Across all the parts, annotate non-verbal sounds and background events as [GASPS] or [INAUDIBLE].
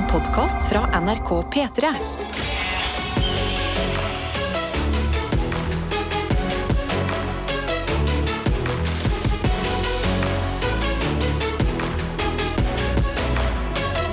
En podkast fra NRK P3.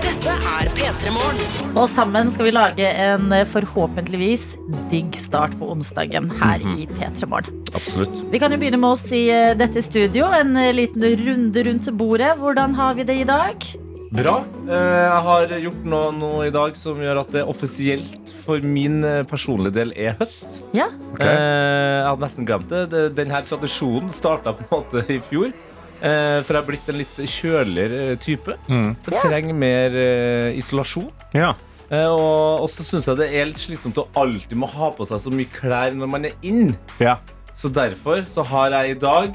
Dette er P3 Morgen. Og sammen skal vi lage en eh, forhåpentligvis digg start på onsdagen her i P3 Morgen. Absolutt. Vi kan jo begynne med oss i eh, dette studio. En eh, liten runde rundt bordet. Hvordan har vi det i dag? Bra. Eh, Jeg har gjort noe, noe i dag som gjør at det offisielt for min eh, personlige del er høst. Ja. Okay. Jeg hadde nesten glemt det. Denne tradisjonen starta på en måte i fjor. eh, For jeg er blitt en litt kjøligere type. type. Jeg trenger mer eh, isolasjon. Ja. Eh, Og, og så syns jeg det er litt slitsomt å alltid må ha på seg så mye klær når man er inn. ja. Så derfor så har jeg i dag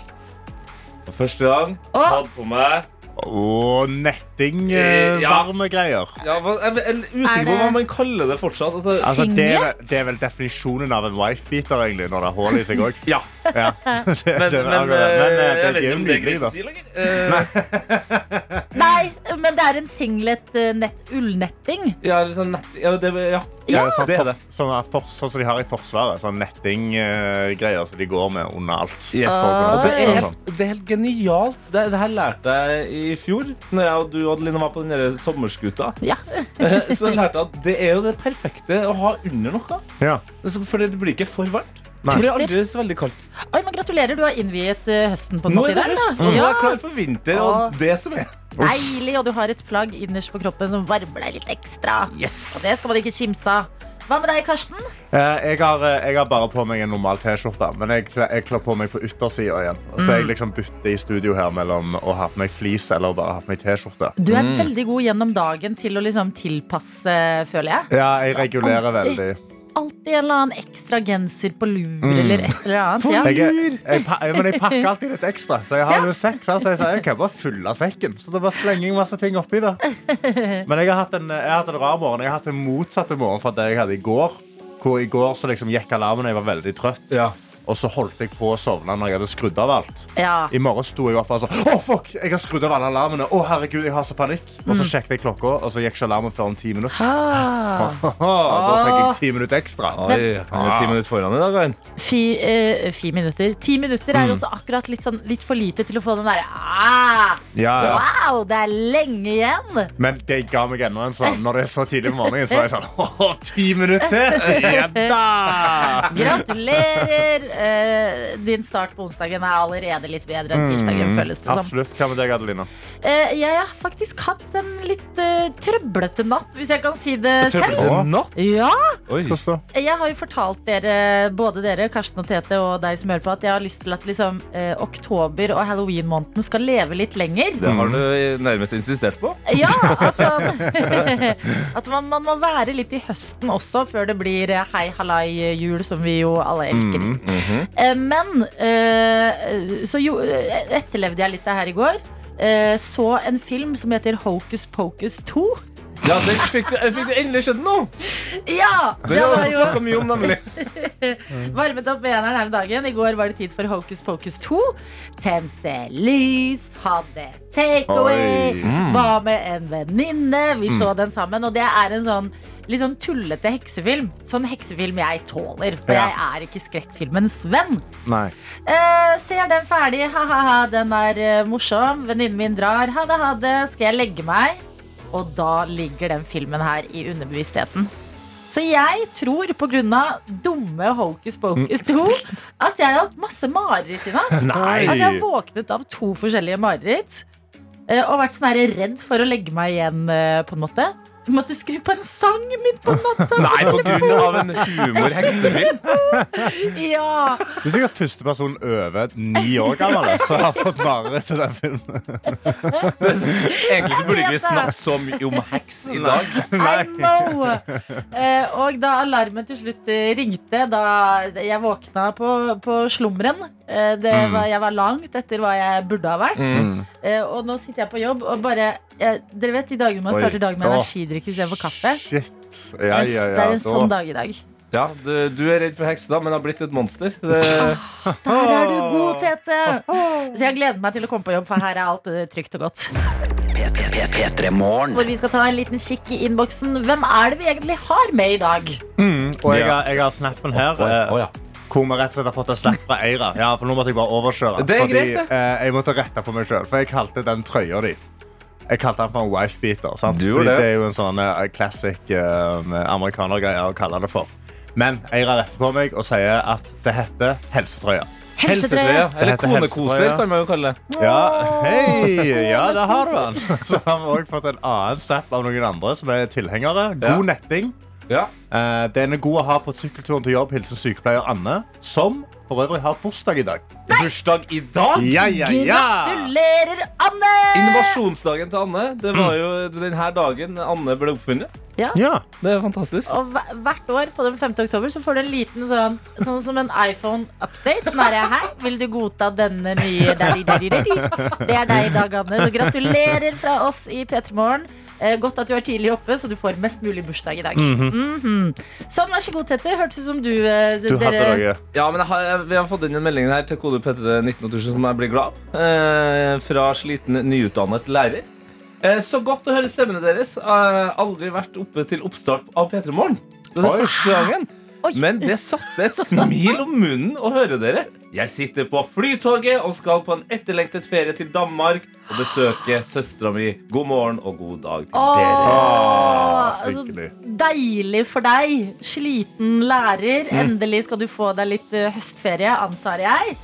for første gang hatt på meg Og netting, Eh, eh, ja. varme greier. ja, hva- Jeg er usikker Er på hva man kaller det fortsatt. Altså, Altså, det, er, Singlet? det er vel definisjonen av en wife-beater, egentlig, når det er hull i seg òg. ja. Ja. [LAUGHS] [LAUGHS] Det- Men, det men, men, det. eh, eh, jeg det vet er jo om det er nydelig, da. si. Eh, [LAUGHS] Nei, men det er en singlet eh, nett, ullnetting. ja, litt sånn nett, ja, det, ja. Ja, sånn, det er det. sånn, er for, sånn som de har i Forsvaret. Sånn nettinggreier som de går med under alt. Yes. Uh, det, er Sånn, helt, det er helt genialt. Det, det her lærte jeg i fjor, Når jeg og du Adeline, var på den sommerskuta. Ja. Eh, Så lærte jeg at det er jo det perfekte å ha under noe. Ja. For det blir ikke for varmt. Nei. Det blir aldri så veldig kaldt. Oi, men Gratulerer, du har innviet eh, høsten på en Nå måte er i det dag. høst, da. og nå er Ja. jeg klar for vinter og det som er. Deilig, og du har et plagg innerst på kroppen som varmer deg litt ekstra. Yes. Og det skal man ikke kimse av. Hva med deg, Karsten? Eh, Jeg har, eh, jeg har bare på meg en normal T-skjorte, men jeg, kle- jeg kler på meg på yttersida igjen. Så Mm. jeg liksom bytter i studio her mellom å ha på meg fleece eller bare ha på meg T-skjorte. Du er veldig god gjennom dagen til å liksom tilpasse, føler jeg. Ja, jeg regulerer veldig. Alltid en eller annen ekstra genser på lur eller et eller annet. Ja. Jeg, jeg, jeg, men jeg pakker alltid litt ekstra. Så jeg har Ja. jo sekk. Så jeg, sa, jeg kan bare fylle sekken. Så det bare slenger masse ting oppi det. Men jeg har hatt en, jeg har hatt en rar morgen. Jeg har hatt en motsatte morgen fra det jeg hadde i går. Hvor i går så liksom gikk alarmen, jeg var veldig trøtt. Ja. Og så holdt jeg på å sovne når jeg hadde skrudd av alt. Ja. I morgen sto jeg opp og sa Å, fuck! Jeg har skrudd av alle alarmene. Å, herregud, jeg har så panikk. Og så sjekket jeg klokka, og så gikk ikke alarmen før om ti minutter. Ah. [LAUGHS] da fikk jeg ti minutter ekstra. Oi, han er ti minutter foran i dag, han. Fi, eh, fi minutter. Ti minutter er jo også akkurat litt, sånn, litt for lite til å få den derre ah, Ja, ja. Wow, det er lenge igjen! Men det ga meg ennå en sånn Når det er så tidlig på morgenen, så var jeg sånn Åh, ti minutter til! Ja da! Gratulerer! Eh, din start på onsdagen er allerede litt bedre enn tirsdagen, føles det som. Absolutt. Hva med deg, Adelina? Eh, jeg har faktisk hatt en litt uh, trøblete natt, hvis jeg kan si det selv. Natt? Ja, Oi. Jeg har jo fortalt dere, både dere, Karsten og Tete, og deg som hører på, at jeg har lyst til at liksom, eh, oktober og halloween-måneden skal leve litt lenger. Det har du nærmest insistert på. Ja, at, [LAUGHS] [LAUGHS] at man, man må være litt i høsten også, før det blir eh, hei halai-jul, som vi jo alle elsker. Eh, Men eh, så jo, etterlevde jeg litt det her i går. Eh, Så en film som heter Hocus Pocus 2. Ja, det fikk du, fikk du endelig skjønt nå! Ja! Det Det har var vi jo mye om, nemlig. [LAUGHS] varmet opp med eneren her om dagen. I går var det tid for Hocus Pocus 2. Tente lys, hadde takeaway, Oi. var med en venninne. Vi så den sammen, og det er en sånn litt sånn tullete heksefilm. Sånn heksefilm jeg tåler, for Ja. jeg er ikke skrekkfilmens venn. Nei. Eh, ser den ferdig, ha-ha-ha, den er eh, morsom. Venninnen min drar, ha det, ha det. Skal jeg legge meg? Og da ligger den filmen her i underbevisstheten. Så jeg tror pga. dumme Hocus Pocus 2 at jeg har hatt masse mareritt i natt. [LAUGHS] Altså, jeg har våknet av to forskjellige mareritt eh, og vært sånn redd for å legge meg igjen, eh, på en måte. Jeg måtte skru på en sang midt på natta. Nei, på grunn av en humor-heksefilm. [LAUGHS] Ja, Du er sikkert første person over ni år gammel som har fått mareritt til den filmen. [LAUGHS] Egentlig så burde vi snakke så mye om heks i dag. [LAUGHS] I know. Eh, og da alarmen til slutt eh, ringte, da jeg våkna på, på slummeren eh, det var, Jeg var langt etter hva jeg burde ha vært. Mm. og nå sitter jeg på jobb og bare eh, Dere vet de dagene man Oi. starter dagen med Åh. energidrikk istedenfor kaffe? Shit. Ja, ja, Det ja. er en sånn dag i dag. Ja, du, du er redd for hekser, men har blitt et monster. Det, Der er du god, Tete! Så jeg gleder meg til å komme på jobb, for her er alt eh, trygt og godt. Hvor vi skal ta en liten kikk i innboksen. Hvem er det vi egentlig har med i dag? Og jeg har, jeg har snappen her. Oh, oh, oh, ja. Hvor vi rett og slett har fått en slapp fra Eira. Ja, for nå måtte jeg bare overkjøre. Det er fordi, greit, det. eh, jeg måtte rette for meg sjøl, for jeg kalte den trøya di. Jeg kalte den for en wife-beater. sant? Det. det er jo en sånn eh, classic uh, amerikanergreie å kalle det for. Men jeg har rett på meg og sier at det heter helsetrøya. Helsetrøya. Eller konekoser, kan man jo kalle det. Ja, hei! Ja, der har du den. [LAUGHS] Så har vi òg fått en annen snap av noen andre som er tilhengere. God Ja. netting. Ja. Eh, den er god å ha på sykkelturen til jobb. Hilsen sykepleier Anne, som for øvrig har bursdag i dag. Bursdag i dag! Ja, ja, ja! Gratulerer, Anne! Innovasjonsdagen til Anne. Det var jo denne dagen Anne ble oppfunnet. Ja. Ja. Det er fantastisk. Og hvert år på den 5. oktober så får du en liten sånn Sånn som en iPhone-update. Sånn er jeg her. Vil du godta denne nye daddy, daddy, daddy? Det er deg i dag, Anne. Så gratulerer fra oss i P3 Morgen. Eh, godt at du er tidlig oppe, så du får mest mulig bursdag i dag. Mhm. Sånn, vær så god, Tette. Hørtes ut som du, eh, Du dere... Ja, men jeg har, jeg, Vi har fått inn en melding her til kode P3 som jeg blir glad av. Eh, fra sliten, nyutdannet lærer. Eh, så godt å høre stemmene deres. Jeg har aldri vært oppe til oppstart av P3 Morgen. Det er er første gangen. Oi. Men det satte et smil om munnen å høre dere. Jeg sitter på flytoget og skal på en etterlengtet ferie til Danmark og besøke søstera mi. God morgen og god dag til dere. Altså, deilig for deg. Sliten lærer. Mm. Endelig skal du få deg litt eh, høstferie, antar jeg.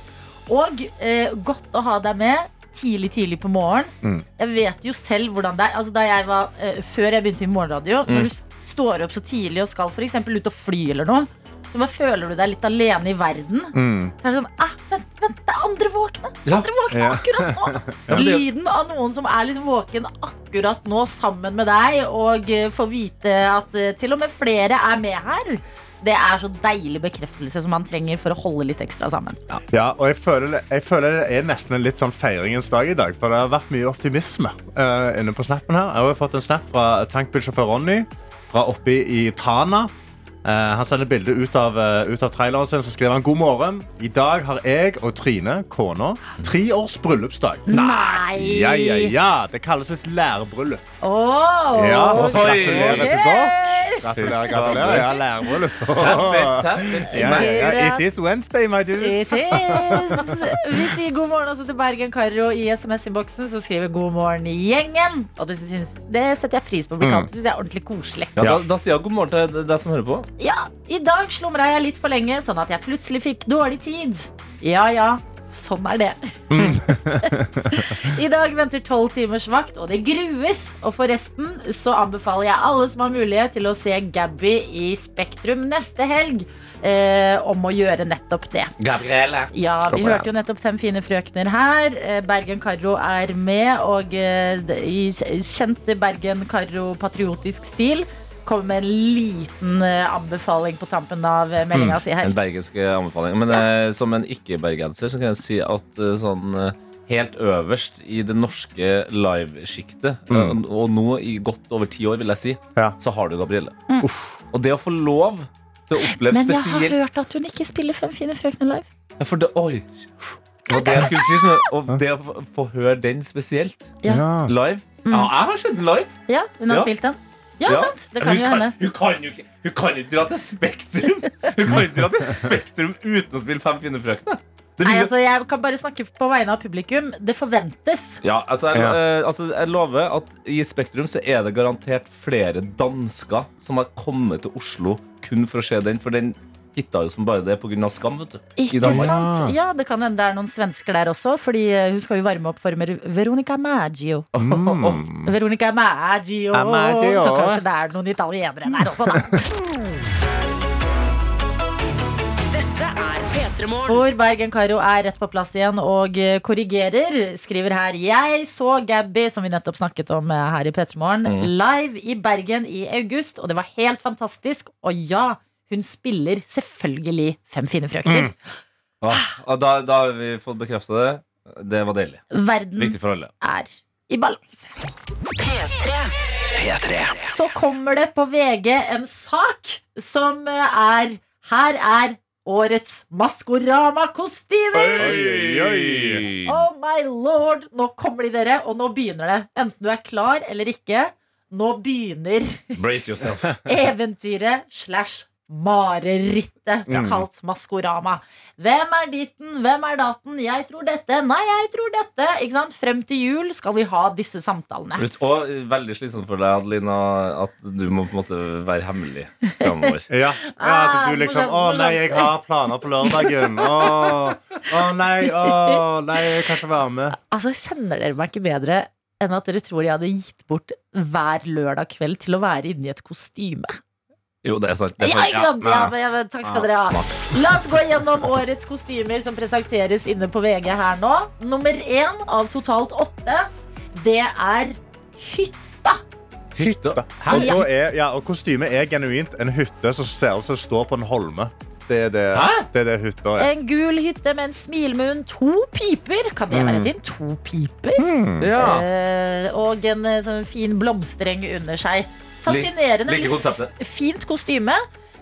Og eh, godt å ha deg med tidlig, tidlig på morgen. Mm. Jeg vet jo selv hvordan det er. Altså, da jeg var, eh, før jeg begynte i morgenradio, Mm. når du står opp så tidlig og skal eksempel ut og fly eller noe, så bare føler du deg litt alene i verden. Mm. Så er det sånn ah, vent, vent, det er andre våkne! Ja. Andre våkne Ja. akkurat nå! [LAUGHS] Ja, Lyden av noen som er liksom våken akkurat nå sammen med deg, og eh, får vite at eh, til og med flere er med her. Det er så deilig bekreftelse som man trenger for å holde litt ekstra sammen. Ja, og jeg føler, jeg føler det er nesten en litt sånn feiringens dag i dag. For det har vært mye optimisme uh, inne på snappen her. Jeg har fått en snap fra tankbilsjåfør Ronny fra oppe i Tana. Eh, han sender bilde ut, av, eh, ut av traileren sin, så skriver han god morgen. I dag har jeg og Trine, kona, tre års bryllupsdag. Nei! Ja, ja, ja. Det kalles et lærbryllup. Åh, Ja, gratulerer til dere. Gratulerer. Gratulerer. Ja, lærbryllup. yeah, yeah. it. It is Wednesday, my It dudes. is. Vi sier god morgen også til Bergen Karro i SMS-innboksen, som skriver 'God morgen, gjengen'. Og det, synes, det setter jeg pris på kalt. Det synes jeg er ordentlig koselig. Ja, da, da sier jeg god morgen til deg som hører på. Ja, I dag slumra jeg litt for lenge, sånn at jeg plutselig fikk dårlig tid. Ja ja, sånn er det. [LAUGHS] I dag venter tolv timers vakt, og det grues. Og forresten så anbefaler jeg alle som har mulighet til å se Gabby i Spektrum neste helg. Eh, om å gjøre nettopp det. Gabrielle. Ja, vi hørte jo nettopp Fem fine frøkner her. Eh, Bergen Karro er med, og eh, i kjent Bergen Karro-patriotisk stil kommer med en liten eh, anbefaling på tampen av meldinga mm, si her. En bergensk eh, anbefaling. Men eh, som en ikke-bergenser så kan jeg si at eh, sånn eh, helt øverst i det norske livesjiktet, Mm. og nå i godt over ti år, vil jeg si, Ja. så har du Gabrielle. Og det å få lov til å oppleve Men jeg har hørt at hun ikke spiller Fem fine frøkner live. Ja, for det, Oi! og det jeg si. sånn, Og det å få- få høre den spesielt Ja. live Ja, jeg har sett den live. Ja, hun har Ja. spilt den. Ja, Ja. sant. Det kan hun, jo hende. hun kan jo ikke Hun kan jo ikke dra til Spektrum Hun kan jo ikke dra til Spektrum uten å spille Fem fine frøkner. Nei, altså, jeg kan bare snakke på vegne av publikum. Det forventes. Ja, altså jeg, Ja. eh, altså jeg lover at i Spektrum så er det garantert flere dansker som har kommet til Oslo kun for å se den, for den hitta jo som bare det pga. Skam. vet du Ikke Danmark. sant? Ja, Det kan hende det er noen svensker der også, Fordi eh, hun skal jo varme opp for Mer- Veronica Maggio. Mm. [LAUGHS] Veronica Maggio. Maggio. Så kanskje det er noen italienere der også, da. [LAUGHS] Dette P3 Hvor Bergen Karo er rett på plass igjen og eh, korrigerer. Skriver her Jeg så Gabby, som vi nettopp snakket om eh, her i P3 Morgen, Mm. live i Bergen i august, og det var helt fantastisk. Og ja, hun spiller selvfølgelig Fem fine frøkner. Ah, og da, da har vi fått bekrefta det. Det var deilig. Verden Viktig for alle. er i balanse. P3. Så kommer det på VG en sak som eh, er Her er årets Maskorama-kostymer! Oh my lord! Nå kommer de, dere, og nå begynner det. Enten du er klar eller ikke. Nå begynner [LAUGHS] eventyret slash marerittet kalt Maskorama. Hvem er ditten, hvem er daten? Jeg tror dette, nei, jeg tror dette. Ikke sant? Frem til jul skal vi ha disse samtalene. Og veldig slitsomt for deg, Adelina, at du må på en måte være hemmelig framover. [LAUGHS] Ja, ja at du liksom Ah, Å nei, jeg har planer på lørdagen. Å, å nei, å nei, jeg kan ikke være med. Altså, Kjenner dere meg ikke bedre enn at dere tror jeg hadde gitt bort hver lørdag kveld til å være inni et kostyme? Jo, det er sant. Det er Ja, ikke sant? Ja, men, ja, men, takk skal dere ha. smart. La oss gå gjennom årets kostymer som presenteres inne på VG her nå. Nummer én av totalt åtte, det er hytta. Hytta? Og, da er, ja, og kostymet er genuint en hytte som ser ut som står på en holme. Det er det, det, er det hytta er. En gul hytte med en smilmunn, to piper. Kan det være et hint? To piper? Ja. Eh, og en eh, sånn fin blomstereng under seg. Fascinerende. Like, litt fint kostyme.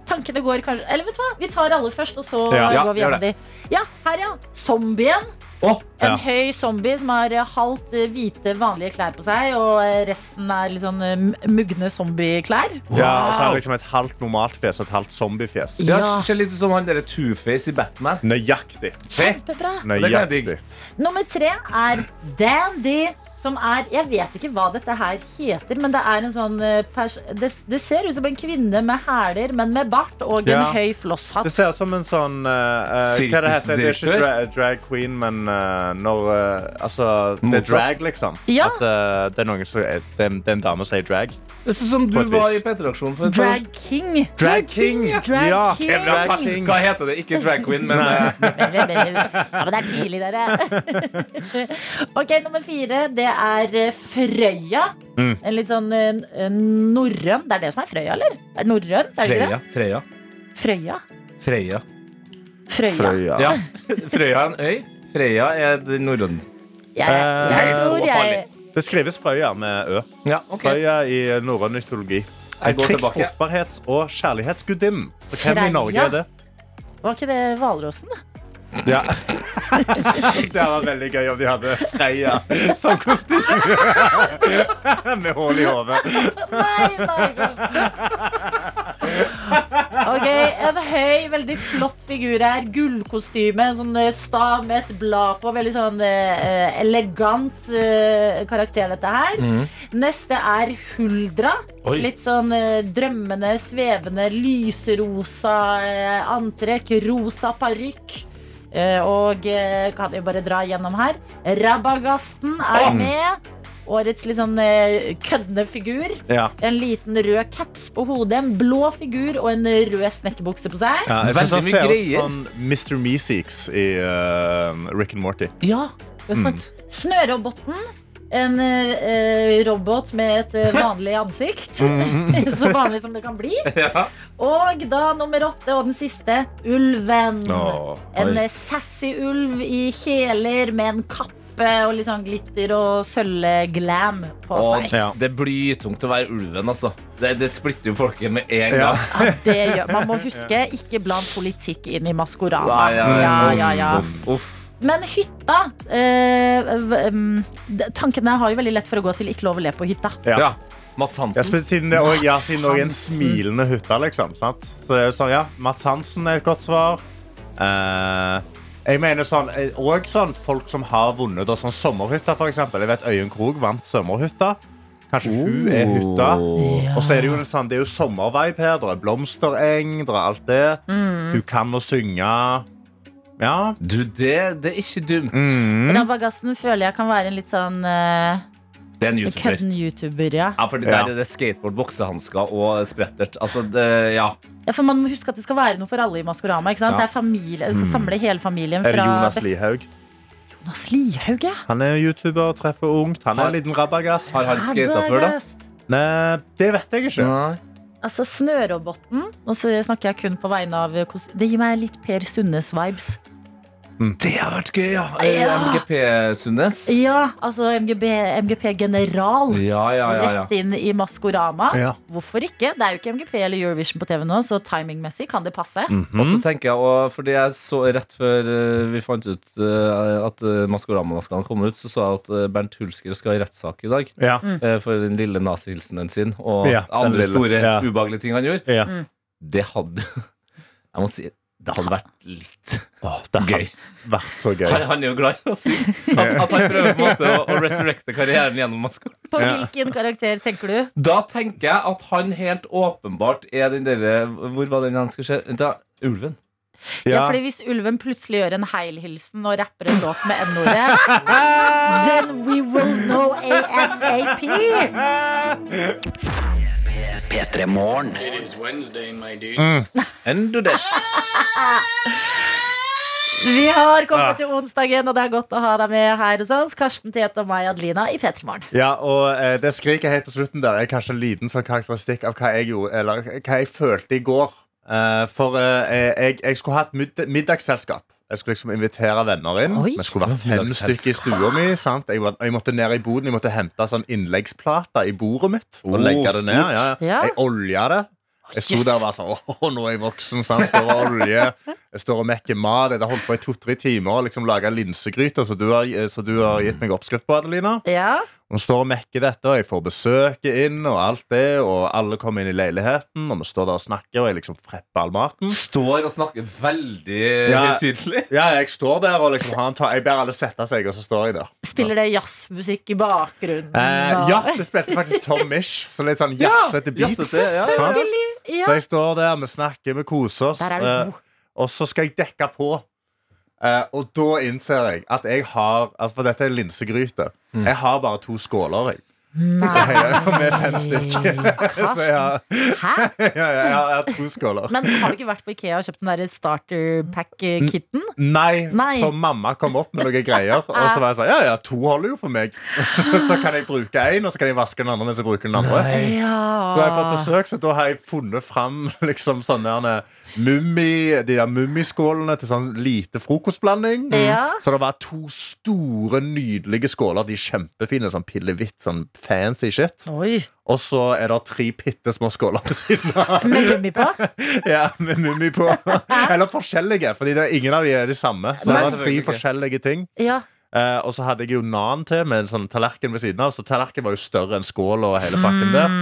Tankene går kanskje Eller vet du hva, vi tar alle først, og så Ja, går vi gjennom de. Ja, her, ja. Zombien. Å, En Ja. høy zombie som har eh, halvt eh, hvite, vanlige klær på seg, og eh, resten er litt sånn mugne zombieklær. Ja, og så har Wow. han liksom et halvt normalt fjes og et halvt zombiefjes. ja, Ja. Ser litt ut som han derre Two-Face i Batman. Nøyaktig. Kjempebra. Nøyaktig. Nummer tre er Dandy. Som er Jeg vet ikke hva dette her heter, men det er en sånn eh, pers det, det ser ut som en kvinne med hæler, men med bart og en Ja. høy flosshatt. Det ser ut som en sånn eh, Hva det heter det? er ikke dra drag queen, men uh, når uh, Altså, det er drag, liksom. Ja. At uh, det er noen som er, det, er en- det er en dame som sier drag. Det er ut som du var i P3-aksjonen for et år Drag king. Drag king! Drag ja, king. drag Hva, king. hva heter det? Ikke drag queen, men [LAUGHS] Ja, men det er tidlig, dere. [LAUGHS] ok, nummer fire, det er eh, Frøya. Mm. En litt sånn eh, norrøn Det er det som er Frøya, eller? Det er norrøn, er det det? Freya. Freya. Frøya. Freya. Frøya. Frøya. Ja. Frøya er en øy. Freya er norrøn. Jeg, Eh, jeg tror jeg. Det skrives Frøya med ø. Ja, okay. Frøya i norrøn mytologi. En krigs-, fruktbarhets- og kjærlighetsgudinne. Så hvem i Norge er det? Var ikke det Hvalrossen? Ja. [LAUGHS] det var veldig gøy om de hadde Freya som kostyme. [LAUGHS] med hull i hodet. Ok, En høy, veldig flott figur her. Gullkostyme. Sånn eh, stav med et blad på. Veldig sånn eh, elegant eh, karakter, dette her. Mm. Neste er Huldra. Oi. Litt sånn eh, drømmende, svevende, lyserosa eh, antrekk. Rosa parykk. Eh, og eh, kan jo bare dra gjennom her. Rabagasten er med. Årets litt sånn eh, køddende figur. Ja. En liten rød caps på hodet, en blå figur og en rød snekkerbukse på seg. Ja, jeg Veldig mye greier. som Mr. Meeseeks i uh, Rick and Morty. Ja, det er sant. Snøroboten. En eh, robot med et eh, [LAUGHS] vanlig ansikt. [LAUGHS] [LAUGHS] Så vanlig som det kan bli. Ja. Og da nummer åtte og den siste, ulven. Åh, En eh, sassy ulv i kjeler med en kappe og litt sånn glitter og sølvglam på seg. Ja. det blir tungt å være ulven, altså. Det, det splitter jo folket med en Ja. gang. Ja, det gjør. Man må huske, ikke bland politikk inn i Maskorama. Nei, ja, Ja, ja, ja. Uff, uff. Men hytta eh, Tankene har jo veldig lett for å gå til ikke lov å le på hytta. Ja. Ja. Mats Hansen. Ja, siden det også, ja, siden det også er en smilende hytte, liksom. Sant? Så det er sånn, ja, Mats Hansen er et godt svar. Uh, jeg mener sånn, eh, og sånn folk som har vunnet da, sånn sommerhytta, f.eks. Jeg vet Øyen Krog vant sommerhytta. Kanskje hun er hytta. Og så er det jo, en sånn, det er jo sommervibe her. Det er blomstereng, det er alt det. Hun kan å synge. Ja. Du, det, det er ikke dumt. Mm. Rabagasten føler jeg kan være en litt sånn uh, Det er en YouTuber. kødden YouTuber, ja. Ja, for det Ja. der er det skateboard, boksehansker og sprettert. Altså, det, ja. ja. For man må huske at det skal være noe for alle i Maskorama. Ikke sant? Ja. Det er familie, det skal samle hele familien Er det Jonas Lihaug? Jonas Lihaug, ja. Han er YouTuber, treffer ungt. Han er en liten rabagast. Har han skata før, da? Nei, det vet jeg ikke. Nei. Altså Snøroboten, og så snakker jeg kun på vegne av Det gir meg litt Per Sundnes-vibes. Det har vært gøy, ja. Ja. MGP-Sundnes. Ja, altså MGB, MGP. Ja, ja. Rett inn i Maskorama. Hvorfor ikke? Det er jo ikke MGP eller Eurovision på TV nå, så timingmessig kan det passe. Og så tenker jeg, og fordi jeg så rett før vi fant ut at Maskorama-maskene kom ut, så så jeg at Bernt Hulsker skal i rettssak i dag. Eh, For den lille nazihilsenen sin og andre store ubehagelige ting han gjorde. Det hadde Jeg må si det hadde vært litt oh, [LAUGHS] det gøy. hadde vært så gøy. Han, han er jo glad i å si at, at han prøver på en måte å, å resurrecte karrieren gjennom maska. På Ja. hvilken karakter tenker du? Da tenker jeg at han helt åpenbart er den derre Hvor var den han skulle se? Da, ulven. Ja. Ja. fordi Hvis ulven plutselig gjør en heilhilsen og rapper en låt med n-ordet, [LAUGHS] then we will know ASAP! P3 Morgen. Dudes. Endo det. [LAUGHS] Vi har kommet til onsdagen, og det er godt å ha deg med her hos oss. Karsten Tete og meg, Adelina, i P3 Morgen. Ja, og eh, det skriket helt på slutten der er kanskje en liten sånn karakteristikk av hva jeg gjorde, eller hva jeg følte i går. Eh, for eh, jeg, jeg skulle hatt middagsselskap. Jeg skulle liksom invitere venner inn. Oi. Vi skulle være fem stykker i stua mi. Sant? Jeg, var- jeg måtte ned i boden Jeg måtte hente sånn innleggsplater i bordet mitt. Og Oh, legge det ned. Ja, ja. Jeg olja det. Jeg sto der og var sånn Åh, nå er jeg voksen. Sant? Står og olje. Jeg står og mekker mat. Jeg har holdt på i to-tre timer og liksom laga linsegryter, så, du har- så du har gitt meg oppskrift på, Adelina. Ja, Hun står og mekker dette, og jeg får besøket inn, og alt det, og alle kommer inn i leiligheten, og vi står der og snakker, og jeg liksom prepper all maten. Står og snakker veldig Ja. tydelig. Ja, jeg står der og liksom har en ta Jeg ber alle sette seg, og så står jeg der. Spiller det jazzmusikk i bakgrunnen? Eh, ja, det spilte faktisk Tom Mish, så litt sånn [LAUGHS] jazzete beats. jazzete, ja, ja. Ja. Så jeg står der, vi snakker, vi koser oss. Der er du eh, god. Og så skal jeg dekke på. Eh, og da innser jeg at jeg har altså For dette er linsegryte. Mm. Jeg har bare to skåler. Jeg. Nei. Med fem stykker. [LAUGHS] så har, Hæ? [LAUGHS] ja, ja, jeg har, to skåler. Men har du ikke vært på Ikea og kjøpt den der starter pack-kitten? Nei, Nei. for mamma kom opp med noen greier. Og så var jeg sånn, ja, ja, to holder jo for meg. [LAUGHS] Så, så kan jeg bruke én, og så kan jeg vaske den andre mens jeg bruker den andre. Ja. Så jeg har fått besøk, så da har jeg funnet fram liksom sånne mummi, de der mummiskålene til sånn lite frokostblanding. Ja. Så det var to store, nydelige skåler. De kjempefine, sånn pillehvitt, sånn fancy shit. Oi. Og så er det tre bitte små skåler på siden av. [LAUGHS] Med mummi på? [LAUGHS] Ja, med mummi på. [LAUGHS] Eller forskjellige, fordi ingen av de er de samme. Så det var tre forskjellige ting. Ja. Eh, og så hadde jeg jo nan til med en sånn tallerken ved siden av. Så tallerken var jo større enn skål og hele pakken der.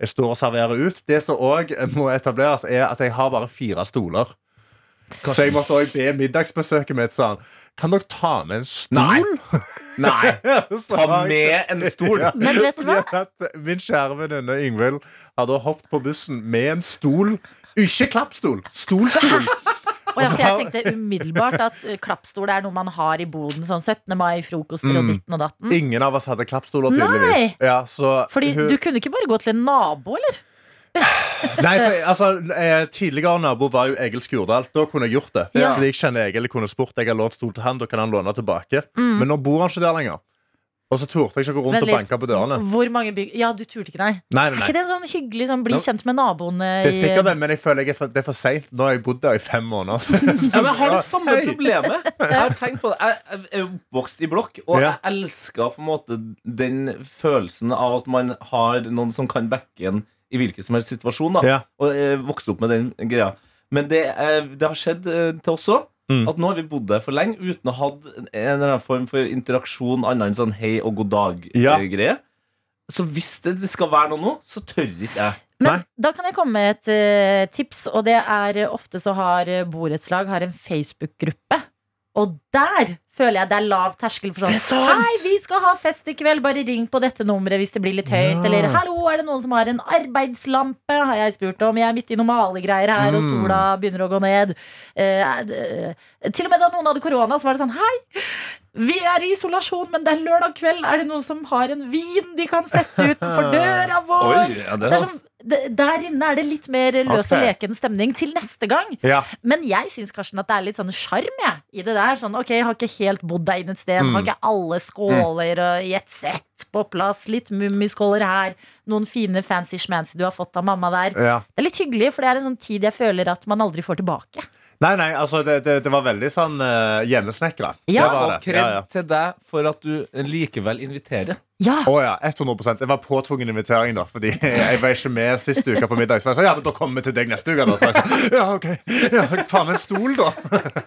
Jeg står og serverer ut. Det som òg må etableres, er at jeg har bare fire stoler. Så jeg måtte også be middagsbesøket mitt sånn Kan dere ta med en stol? [LAUGHS] Nei. [LAUGHS] Nei. Ta med en stol. Ja. Men vet du hva? Min kjære venninne Ingvild hadde da hoppet på bussen med en stol. Ikke klappstol, stolstol. [LAUGHS] Og ja, jeg tenkte umiddelbart at uh, klappstol er noe man har i boden. Sånn 17. mai-frokoster og Mm. ditten og datten. Ingen av oss hadde klappstoler, tydeligvis. Ja, så Fordi hun- du kunne ikke bare gå til en nabo, eller? Nei, for, altså, eh, Tidligere nabo var jo Egil Skurdal. Da kunne jeg gjort det. Ja. Fordi jeg kjenner Egil, jeg kunne spurt Jeg har lånt stol til han, da kan han låne tilbake. Mm. Men nå bor han ikke der lenger. Og så turte jeg ikke å gå rundt og banke på dørene. Hvor mange bygg... Ja, du turte ikke, nei. Nei, Er nei, ikke det en sånn hyggelig sånn bli No. kjent med naboene Det er sikkert det, men jeg føler jeg er for, det er for seint. Nå har jeg bodd der i fem måneder. Så, [LAUGHS] Ja, men jeg har det samme Hei. problemet. [LAUGHS] Jeg har tenkt på det Jeg jeg er oppvokst i blokk, og Ja. jeg elsker på en måte den følelsen av at man har noen som kan backe en i hvilken som helst situasjon. da Ja. Og eh, vokse opp med den greia. Men det, eh, det har skjedd eh, til oss òg. Mm. At nå har vi bodd der for lenge uten å ha hatt en eller annen form for interaksjon annet enn sånn hei og god dag-greie. Så hvis det skal være noe nå, så tør ikke jeg. Men Nei. da kan jeg komme med et uh, tips, og det er ofte så har eh, borettslag har en Facebook-gruppe. Og der føler jeg det er lav terskel for sånn! Hei, vi skal ha fest i kveld, bare ring på dette nummeret hvis det blir litt høyt. Ja. Eller hallo, er det noen som har en arbeidslampe? Har jeg spurt om. Jeg er midt i noen malegreier her, og Mm. sola begynner å gå ned. Eh, er til og med da noen hadde korona, så var det sånn Hei, vi er i isolasjon, men det er lørdag kveld. Er det noen som har en vin de kan sette utenfor [LAUGHS] døra vår? Oi, ja, det er sånn, der inne er det litt mer løs og leken stemning til neste gang. ja. Men jeg syns Karsten, at det er litt sånn sjarm i det der. Sånn, ok, Jeg har ikke helt bodd deg inn et sted. Mm. Har ikke alle skåler og i et sett på plass. Litt mummiskåler her. Noen fine fancy schmancy du har fått av mamma der. ja. Det er litt hyggelig, for det er en sånn tid jeg føler at man aldri får tilbake. Nei, nei, altså det, det, det var veldig sånn uh, hjemmesnekra. Ja. det var Og det. kred Ja, ja. til deg for at du likevel inviterer. Ja. Oh, ja, 100% Det var påtvungen invitering, da. Fordi jeg var ikke med sist uke på middag. Så jeg sa ja, men da kommer vi til deg neste uke. Da. Så jeg sa ja, ok, ja, ta med en stol, da.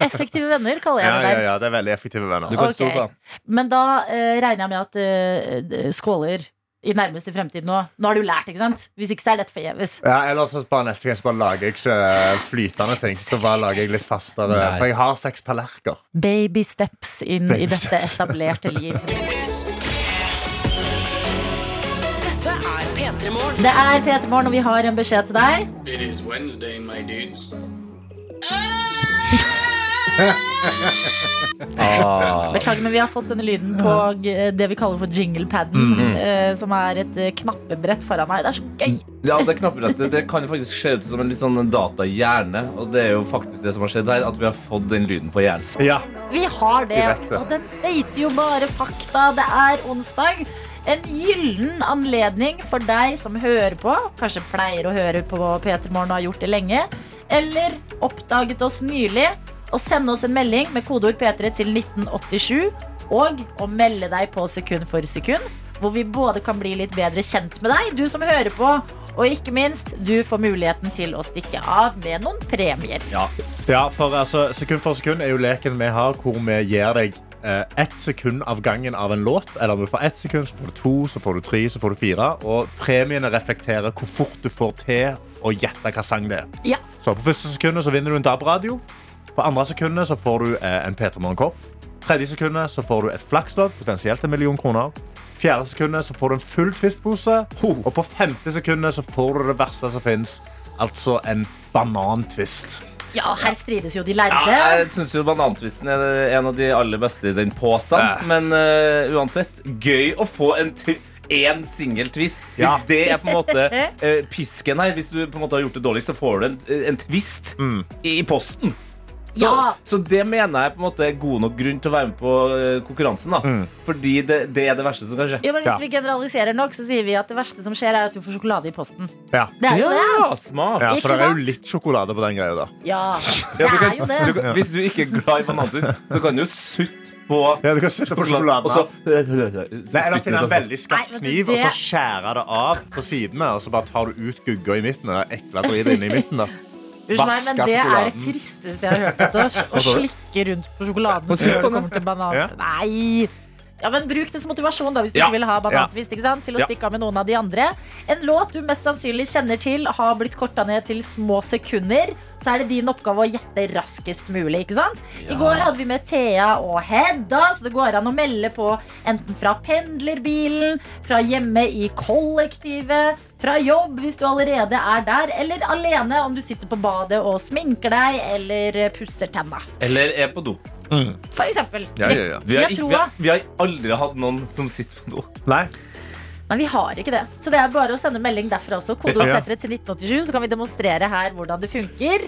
Effektive venner, kaller jeg Ja, det der. ja, Det er veldig effektive venner. Du kan Ok. stole på. Men da uh, regner jeg med at uh, skåler i nærmeste fremtid nå. Nå har du lært, ikke sant? Hvis ikke så er dette forgjeves. Ja, eller så bare neste gang så bare lager jeg ikke eh, flytende ting. Så bare lager jeg litt fastere. Nei. For jeg har seks tallerkener. Baby steps inn i dette steps. etablerte liv. [LAUGHS] Dette er P3 Det er Peter Morgen, og vi har en beskjed til deg. It is Wednesday, my dudes. [LAUGHS] Ah. Beklager, men vi har fått denne lyden på det vi kaller for jinglepaden. eh, som er et eh, knappebrett foran meg. Det er så gøy. Ja, det knappebrettet det kan jo faktisk se ut som en litt sånn datahjerne. Og det er jo faktisk det som har skjedd her, at vi har fått den lyden på hjernen. Ja, Vi har det, Direkte. og den stater jo bare fakta. Det er onsdag. En gyllen anledning for deg som hører på, kanskje pleier å høre på P3 Morgen og har gjort det lenge, eller oppdaget oss nylig, å sende oss en melding med kodeord P3 til 1987, og å melde deg på sekund for sekund, hvor vi både kan bli litt bedre kjent med deg, du som hører på, og ikke minst, du får muligheten til å stikke av med noen premier. ja for altså, sekund for sekund er jo leken vi har, hvor vi gir deg eh, ett sekund av gangen av en låt. Eller om du får ett sekund, så får du to, så får du tre, så får du fire. Og premiene reflekterer hvor fort du får til å gjette hva sang det er. Ja. Så på første sekundet så vinner du en DAB-radio. På andre sekundet så får du eh, en P3 Morgen-kopp. Tredje sekundet så får du et flakslodd, potensielt en million kroner. Fjerde sekundet så får du en full Twist-pose. Og på femte sekundet så får du det verste som fins, altså en banantvist. Ja, her strides jo de Ja, jeg syns jo banantvisten er en av de aller beste i den posen. Men uh, uansett, gøy å få en en singel twist. Hvis Ja. det er på en måte eh, pisken her, hvis du på en måte har gjort det dårlig, så får du en, en twist mm. i posten. Så, Ja. så det mener jeg på en måte er god nok grunn til å være med på eh, konkurransen. da Fordi det, det er det verste som kan skje. Ja, men Hvis Ja. vi generaliserer nok, så sier vi at det verste som skjer, er at du får sjokolade i posten. Ja. Det er jo det. Ja, smart. Ja, for det er jo litt sjokolade på den greia da. Ja, Ja, det du kan- er jo det. Du, hvis du ikke er glad i banantvist, så kan du jo sutte på Ja, du kan sutte på sjokoladen. Og så Nei, eller finne en veldig skarp Nei, du, kniv og så skjære det av på sidene. Og så bare tar du ut gugga i midten. Er ekle dritet i midten. da Unnskyld meg, men det er det tristeste jeg har hørt. Å slikke rundt på sjokoladen før det kommer til banan. Nei! Ja, men Bruk det som motivasjon da, hvis du Ja. ikke vil ha banantvist. ikke sant? Til å Ja. stikke av med noen av de andre. En låt du mest sannsynlig kjenner til, har blitt korta ned til små sekunder. Så er det din oppgave å gjette raskest mulig. ikke sant? I går hadde vi med Thea og Hedda, så det går an å melde på enten fra pendlerbilen, fra hjemme i kollektivet, fra jobb hvis du allerede er der, eller alene om du sitter på badet og sminker deg eller pusser tenna. Eller er på do. For eksempel. Ja, ja, ja. Vi har, ikke, vi, har, vi har aldri hatt noen som sitter på do. Nei. Nei, vi har ikke det. Så det er bare å sende melding derfra også. Kodeord Ja. P3 til 1987, så kan vi demonstrere her hvordan det funker.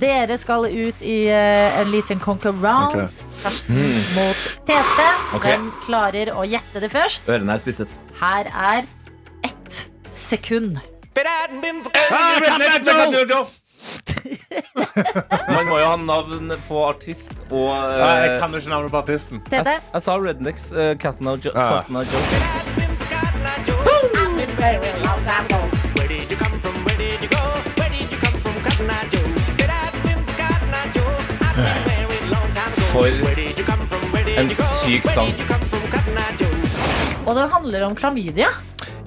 Dere skal ut i uh, en liten conquerance. Okay. Mm. mot Tete. Okay. Hvem klarer å gjette det først? Ørene er spisset. Her er ett sekund. Man ha navn på artist og eh, Nei, Jeg kan jo ikke navnet på artisten. jeg, Tete? jeg sa Rednecks uh, Catna Ja. Catna Joe. For en syk sang. Og det handler om klamydia.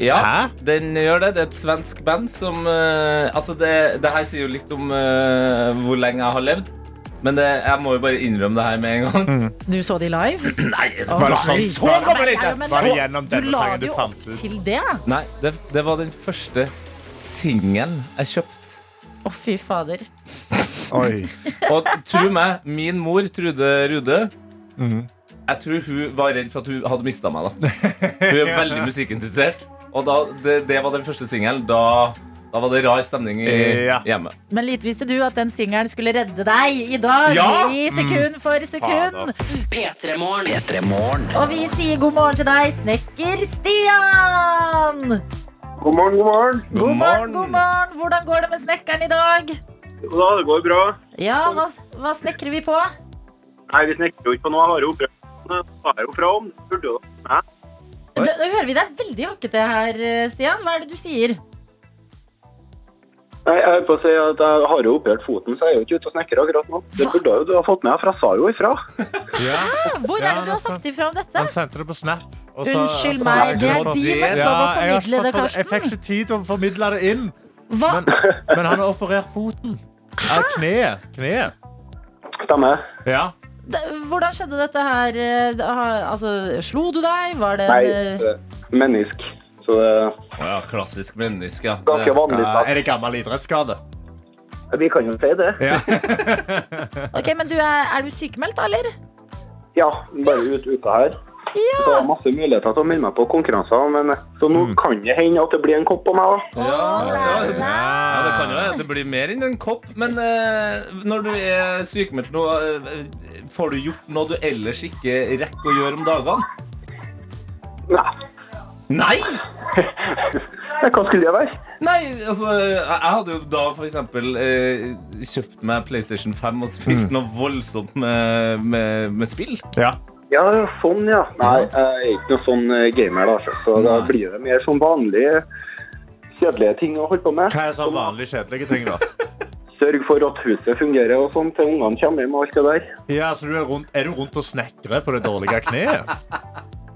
Ja, Hæ? den gjør det. Det er et svensk band som eh, Altså, det, det her sier jo litt om eh, hvor lenge jeg har levd. Men det, jeg må jo bare innrømme det her med en gang. Du så de live? [CLEARS THROAT] Nei, det var det sånn så kommer det ikke. Bare gjennom denne Du la sangen det du jo fant opp ut? til det. Nei, det, det var den første singelen jeg kjøpte. Å, fy fader. Oi. [LAUGHS] Og tro meg, min mor, Trude Rude Mhm. Jeg tror hun var redd for at hun hadde mista meg. da [LAUGHS] Hun er veldig musikkinteressert. Og da, det, det var den første singelen. Da, da var det rar stemning i Ja. hjemme. Men lite visste du at den singelen skulle redde deg i dag. Ja! I sekund for sekund. P3 Morgen. P3 Morgen. Og vi sier god morgen til deg, snekker Stian. God morgen, god morgen. God morgen, god morgen. Hvordan går det med snekkeren i dag? Jo da, det går bra. Ja, hva, hva snekrer vi på? Nei, vi snekrer jo ikke på noe. Jeg har jo prøvd. Jeg har jo fra om. Det burde jo Da, da hører vi deg veldig hakkete her, Stian. Hva er det du sier? Nei, jeg holdt på å si at jeg har jo operert foten, så jeg er jo ikke ute og snekrer akkurat nå. Det burde jo du ha fått med deg, for jeg sa jo ifra. [LAUGHS] Ja. Hvor er det du har er sagt ifra om dette? Han sendte det på Snap. og så- Unnskyld så- meg, det er din oppgave Ja, å jeg, har formidle ikke det, fått, jeg fikk Karsten. ikke tid til å formidle det inn. Hva? Men, men han har operert foten. Ja, kneet. Kneet. Stemmer. Ja. Da- Hvordan skjedde dette her? eh, Altså, slo du deg? Var det Nei, eh, menisk. Så det Ja, klassisk menneske. Ja. ganske Det- vanlig. Ja, er det gammel idrettsskade? Vi kan jo si det. Ja. [LAUGHS] Ok, men du er, er du sykemeldt, da, eller? Ja, bare ut uka her. Så Det var masse muligheter til å melde meg på konkurranser, men så nå Mm. kan det hende at det blir en kopp på meg. da. Ja, ja, det- ja, det kan jo være det blir mer enn en kopp. Men eh, når du er sykemeldt nå, eh, får du gjort noe du ellers ikke rekker å gjøre om dagene? Nei, Nei! [LAUGHS] hva skulle det være? Nei, altså Jeg hadde jo da eksempel eh, kjøpt meg PlayStation 5 og spilt noe voldsomt med, med, med spill. ja. Ja, sånn, ja. Nei, jeg er ikke noe sånn eh, gamer, da. Så da Nei. blir det mer sånn vanlige kjedelige ting å holde på med. Hva er sånn vanlige kjedelige ting, da? [LAUGHS] Sørg for at huset fungerer og sånn til ungene kommer hjem og alt det der. Ja, så du er, rundt, er du rundt og snekrer på det dårlige kneet?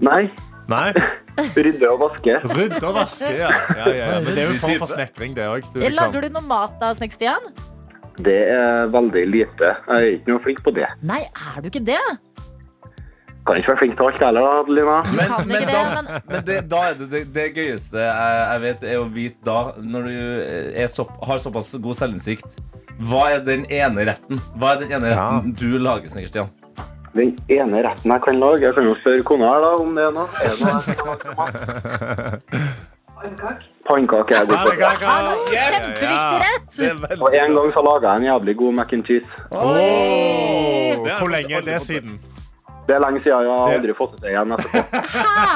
Nei, Nei. [LAUGHS] rydde og vaske. Rydde og vaske, ja. ja, ja, ja. Men det er jo en form for snekring, det òg. Lager du noe mat da, Snekk-Stian? Det er veldig lite. Jeg er ikke noe flink på det. Nei, er du ikke det? Kan ikke være flink til alt heller, Adelina. Men, men, da, men- det, da er det, det det gøyeste jeg, jeg vet, er å vite da, når du er så, har såpass god selvinnsikt Hva er den ene retten Hva er den ene Ja. retten du lager, Snekker Stian? Den ene retten jeg kan lage, jeg kan jo spørre kona her da om det er noe. Er det? Pannekake er god kjempeviktig rett! Og en gang så laga jeg en jævlig god mac and cheese. Oh, Hvor lenge er det siden? Det er lenge siden jeg har aldri fått det til igjen etterpå. [LAUGHS] Hæ?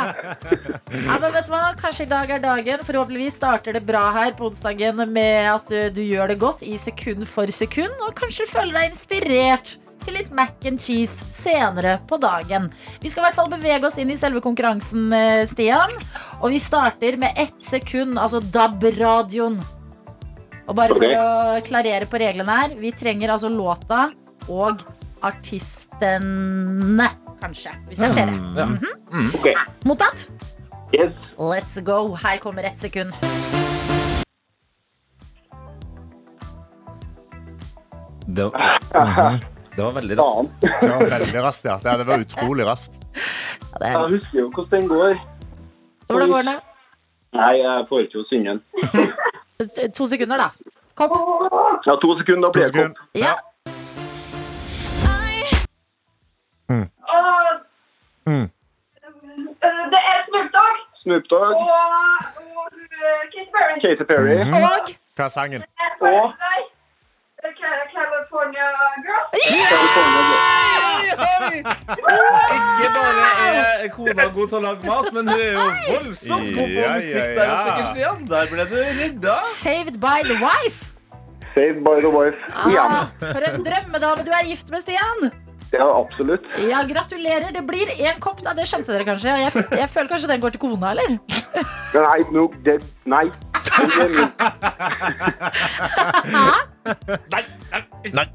Ja, men vet du hva? Kanskje i dag er dagen. Forhåpentligvis starter det bra her på onsdagen med at du, du gjør det godt i sekund for sekund, og kanskje føler deg inspirert til litt mac and cheese senere på dagen. Vi skal i hvert fall bevege oss inn i selve konkurransen, eh, Stian. Og vi starter med ett sekund, altså DAB-radioen. Og bare for å klarere på reglene her, vi trenger altså låta og artistene, kanskje. Hvis det er ferie. Ja. Ok, Mottatt? yes. Let's go. Her kommer ett sekund. Det var, [LAUGHS] det var veldig raskt. Det var veldig raskt, ja. Det var utrolig raskt. Ja, det er, Jeg husker jo hvordan den går. hvordan går den? Nei, jeg får ikke å synge den. [LAUGHS] To sekunder, da. Kopp. Ja, to sekunder, da blir det kopp. Ja. Snoop Dogg, og, og uh, Katy Perry. Perry, Og Hva er sangen? og California Girl. California Girl. Ikke bare er kona god til å lage mat, men hun er jo voldsomt god på musikk. Der, Der ble du rydda. Saved by the wife. Saved by the wife. Igjen. Ah, for en drømmedame du er gift med, Stian. Ja, absolutt. Ja, Gratulerer. Det blir én kopp, da. Det skjønte dere kanskje. Jeg, jeg føler kanskje den går til kona, eller? Nei, no, det, nei. Det er min. Nei.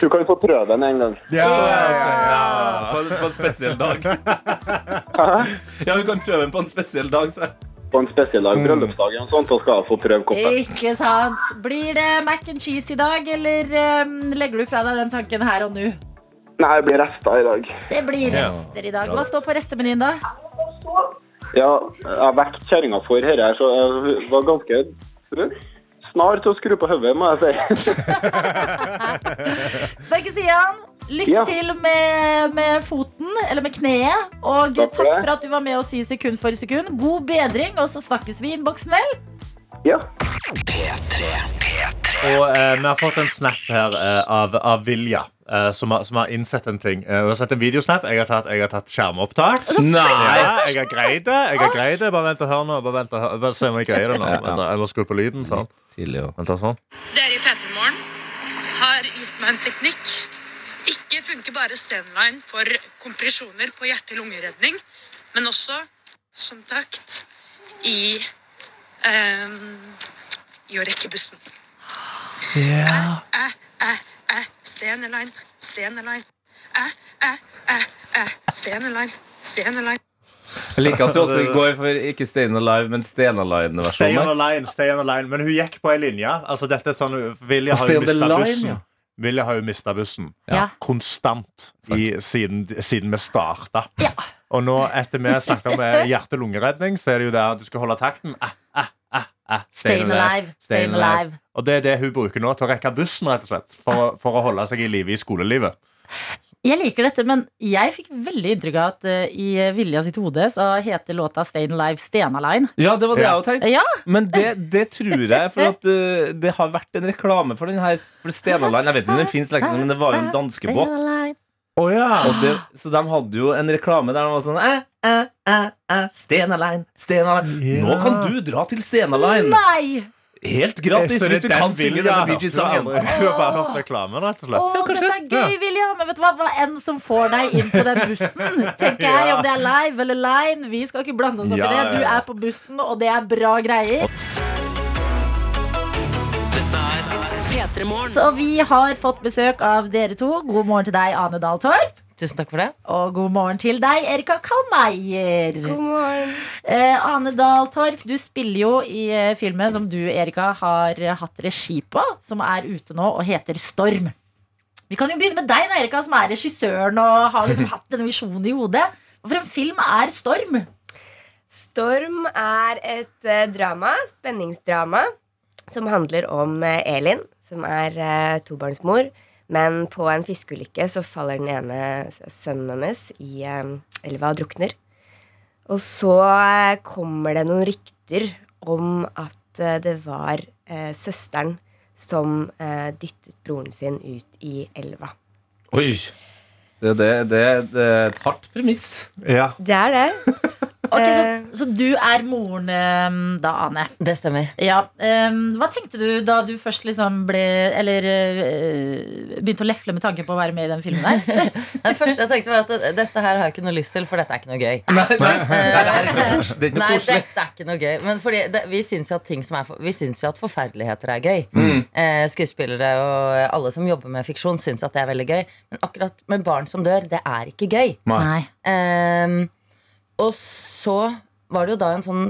Du kan få prøve den en gang. Ja, ja, på, en- på en spesiell dag. Ja, du kan prøve den på en spesiell dag. Så. På en spesiell dag, bryllupsdag og sånt, da skal jeg få prøve koppen. Ikke sant. Blir det mac and cheese i dag, eller um, legger du fra deg den tanken her og nå? Nei, det blir rester i dag. Det blir rester i dag. Hva står på restemenyen, da? Ja, jeg har vekt kjerringa for dette her, så jeg var ganske snar til å skru på hodet, må jeg si. [LAUGHS] Snakkes igjen. lykke Ja. til med, med foten, eller med kneet. Og Takk takk for for, at du var med oss i sekund for sekund. God bedring, og så snakkes vi i innboksen, vel? Ja. Og eh, vi har fått en snap her eh, av, av Vilja, eh, som, har, som har innsett en ting. Eh, hun har sett en videosnap. Jeg har tatt, jeg har tatt skjermopptak. Nei! Ja, jeg har greid det. jeg har greid det Bare vent og hør nå. Bare, vent og hør. Bare se om jeg greier det nå. Ja, ja. Vent, jeg må skru på lyden. Sånn. Tidlig. Vent, sånn. Det er i P3 Morgen. meg en teknikk. Ikke funker bare Stenline for kompresjoner på hjerte-lungeredning, men også som takt i um, i å rekke bussen. Ja. Æ, æ, æ, Steneline, Steneline. Æ, æ, æ, æ, Steneline, Steneline. Jeg liker at du også går for ikke Stayin' Alive, men Stayin' Stay on Alive-versjonen. the line, stay on the line. Men hun gikk på ei linje. Altså, dette er sånn, Vilja har Stay jo mista bussen. ja. Vilja har jo mista bussen. Ja. Konstant i, siden, siden vi starta. Og nå, etter vi snakket om eh, hjerte-lungeredning, så er det jo der du skal holde takten. Æ, æ, æ. Stayin' alive, stayin' alive. Og det er det hun bruker nå til å rekke bussen, rett og slett. For, for å holde seg i live i skolelivet. Jeg liker dette, men jeg fikk veldig inntrykk av at uh, i Vilja sitt hode så heter låta Stayin' Alive Stenaline. Ja, det var det Ja. jeg òg tenkte. Ja, Men det, det tror jeg, for at uh, det har vært en reklame for den her. For Stenaland, jeg vet ikke om den finnes liksom, men det var jo en danskebåt. Å ja. Og det, så de hadde jo en reklame der de var sånn æ, æ, æ, Stena Stenaline, Stenaline. Nå Ja. kan du dra til Stenaline. Nei! Helt gratis hvis du kan synge denne har Bee hørt. Hun har Gees-sangen. aldri- Hun har bare hørt reklame, rett og slett. Å, dette er gøy, William. Men vet du hva? Hva enn som får deg inn på den bussen, [LAUGHS] tenker jeg, om det er live eller line. Vi skal ikke blande oss opp i det. Du er på bussen, og det er bra greier. P3 Så vi har fått besøk av dere to. God morgen til deg, Ane Dahl Torp. Tusen takk for det. Og god morgen til deg, Erika Kalmeier. God morgen. Eh, Ane Dahl Torp, du spiller jo i eh, filmen som du, Erika, har hatt regi på, som er ute nå og heter Storm. Vi kan jo begynne med deg, da, Erika, som er regissøren og har liksom [LAUGHS] hatt denne visjonen i hodet. Hvorfor for en film er Storm? Storm er et eh, drama, spenningsdrama, som handler om eh, Elin, som er eh, tobarnsmor. Men på en fiskeulykke så faller den ene sønnen hennes i eh, elva og drukner. Og så eh, kommer det noen rykter om at eh, det var eh, søsteren som eh, dyttet broren sin ut i elva. Oi. Det, det, det, det er et hardt premiss. Ja. Det er det. Ok, så, Eh. så du er moren eh, da, Ane? Det stemmer. Ja. eh, hva tenkte du da du først liksom ble Eller begynte å lefle med tanken på å være med i den filmen der? [LAUGHS] Det første jeg tenkte var at dette her har jeg ikke noe lyst til, for dette er ikke noe gøy. Nei, er er dette er ikke noe gøy. Men fordi det, vi syns jo at ting som er Vi syns jo at forferdeligheter er gøy. Mm. Eh, skuespillere og alle som jobber med fiksjon, syns at det er veldig gøy. Men akkurat med barn som dør, det er ikke gøy. Nei. Ehm, og så var det jo da en sånn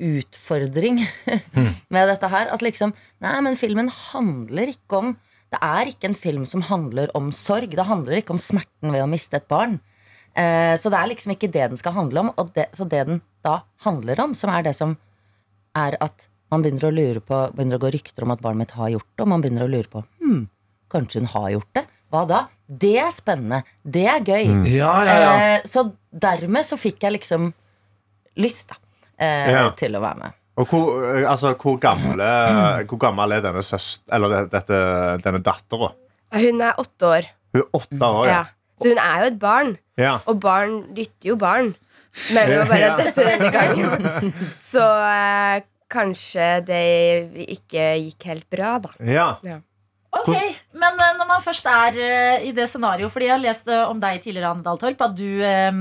utfordring med dette her. At liksom Nei, men filmen handler ikke om Det er ikke en film som handler om sorg. Det handler ikke om smerten ved å miste et barn. Eh, så det er liksom ikke det den skal handle om. Og det, så det den da handler om, som er det som er at man begynner å lure på Begynner å gå rykter om at barnet mitt har gjort det, og man begynner å lure på hm, Kanskje hun har gjort det? Hva da? Det er spennende. Det er gøy. Ja, ja, ja. Eh, så dermed så fikk jeg liksom lyst da, eh, Ja. til å være med. Og hvor, eh, altså, hvor, gamle, [CLEARS THROAT] hvor gammel er denne søst... Eller dette, denne dattera? Hun er åtte år. Hun er åtte år, ja. Ja. Så hun er jo et barn. ja. Og barn dytter jo barn. Men det var bare Ja. dette denne gangen. [LAUGHS] Så eh, kanskje det ikke gikk helt bra, da. ja. Ok, Men eh, når man først er uh, i det scenarioet Fordi jeg har lest uh, om deg tidligere, Anne Dahl Torp, at du uh,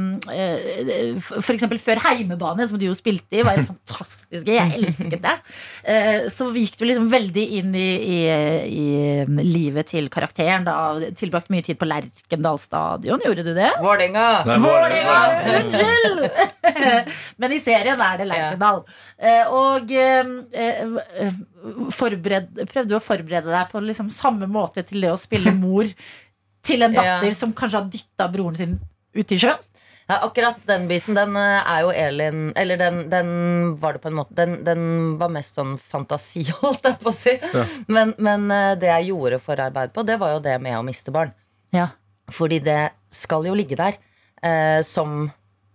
f- for eksempel før Heimebane, som du jo spilte i, var [LAUGHS] fantastisk. Jeg elsket det. Eh, så gikk du liksom veldig inn i, i, i livet til karakteren. Da Tilbrakt mye tid på Lerkendal stadion. Gjorde du det? Vålerenga! Unnskyld! [LAUGHS] Men i serien er det Lerkendal. Eh, Og forbered, prøvde du å forberede deg på liksom samme måte til det å spille mor til en [LAUGHS] datter Ja. som kanskje har dytta broren sin ut i sjøen? Ja, akkurat den biten, den eh, er jo Elin Eller den, den var det på en måte den, den var mest sånn fantasi, [LAUGHS] holdt jeg på å si. Men, men eh, det jeg gjorde forarbeid på, det var jo det med å miste barn. Ja. Fordi det skal jo ligge der. Eh, som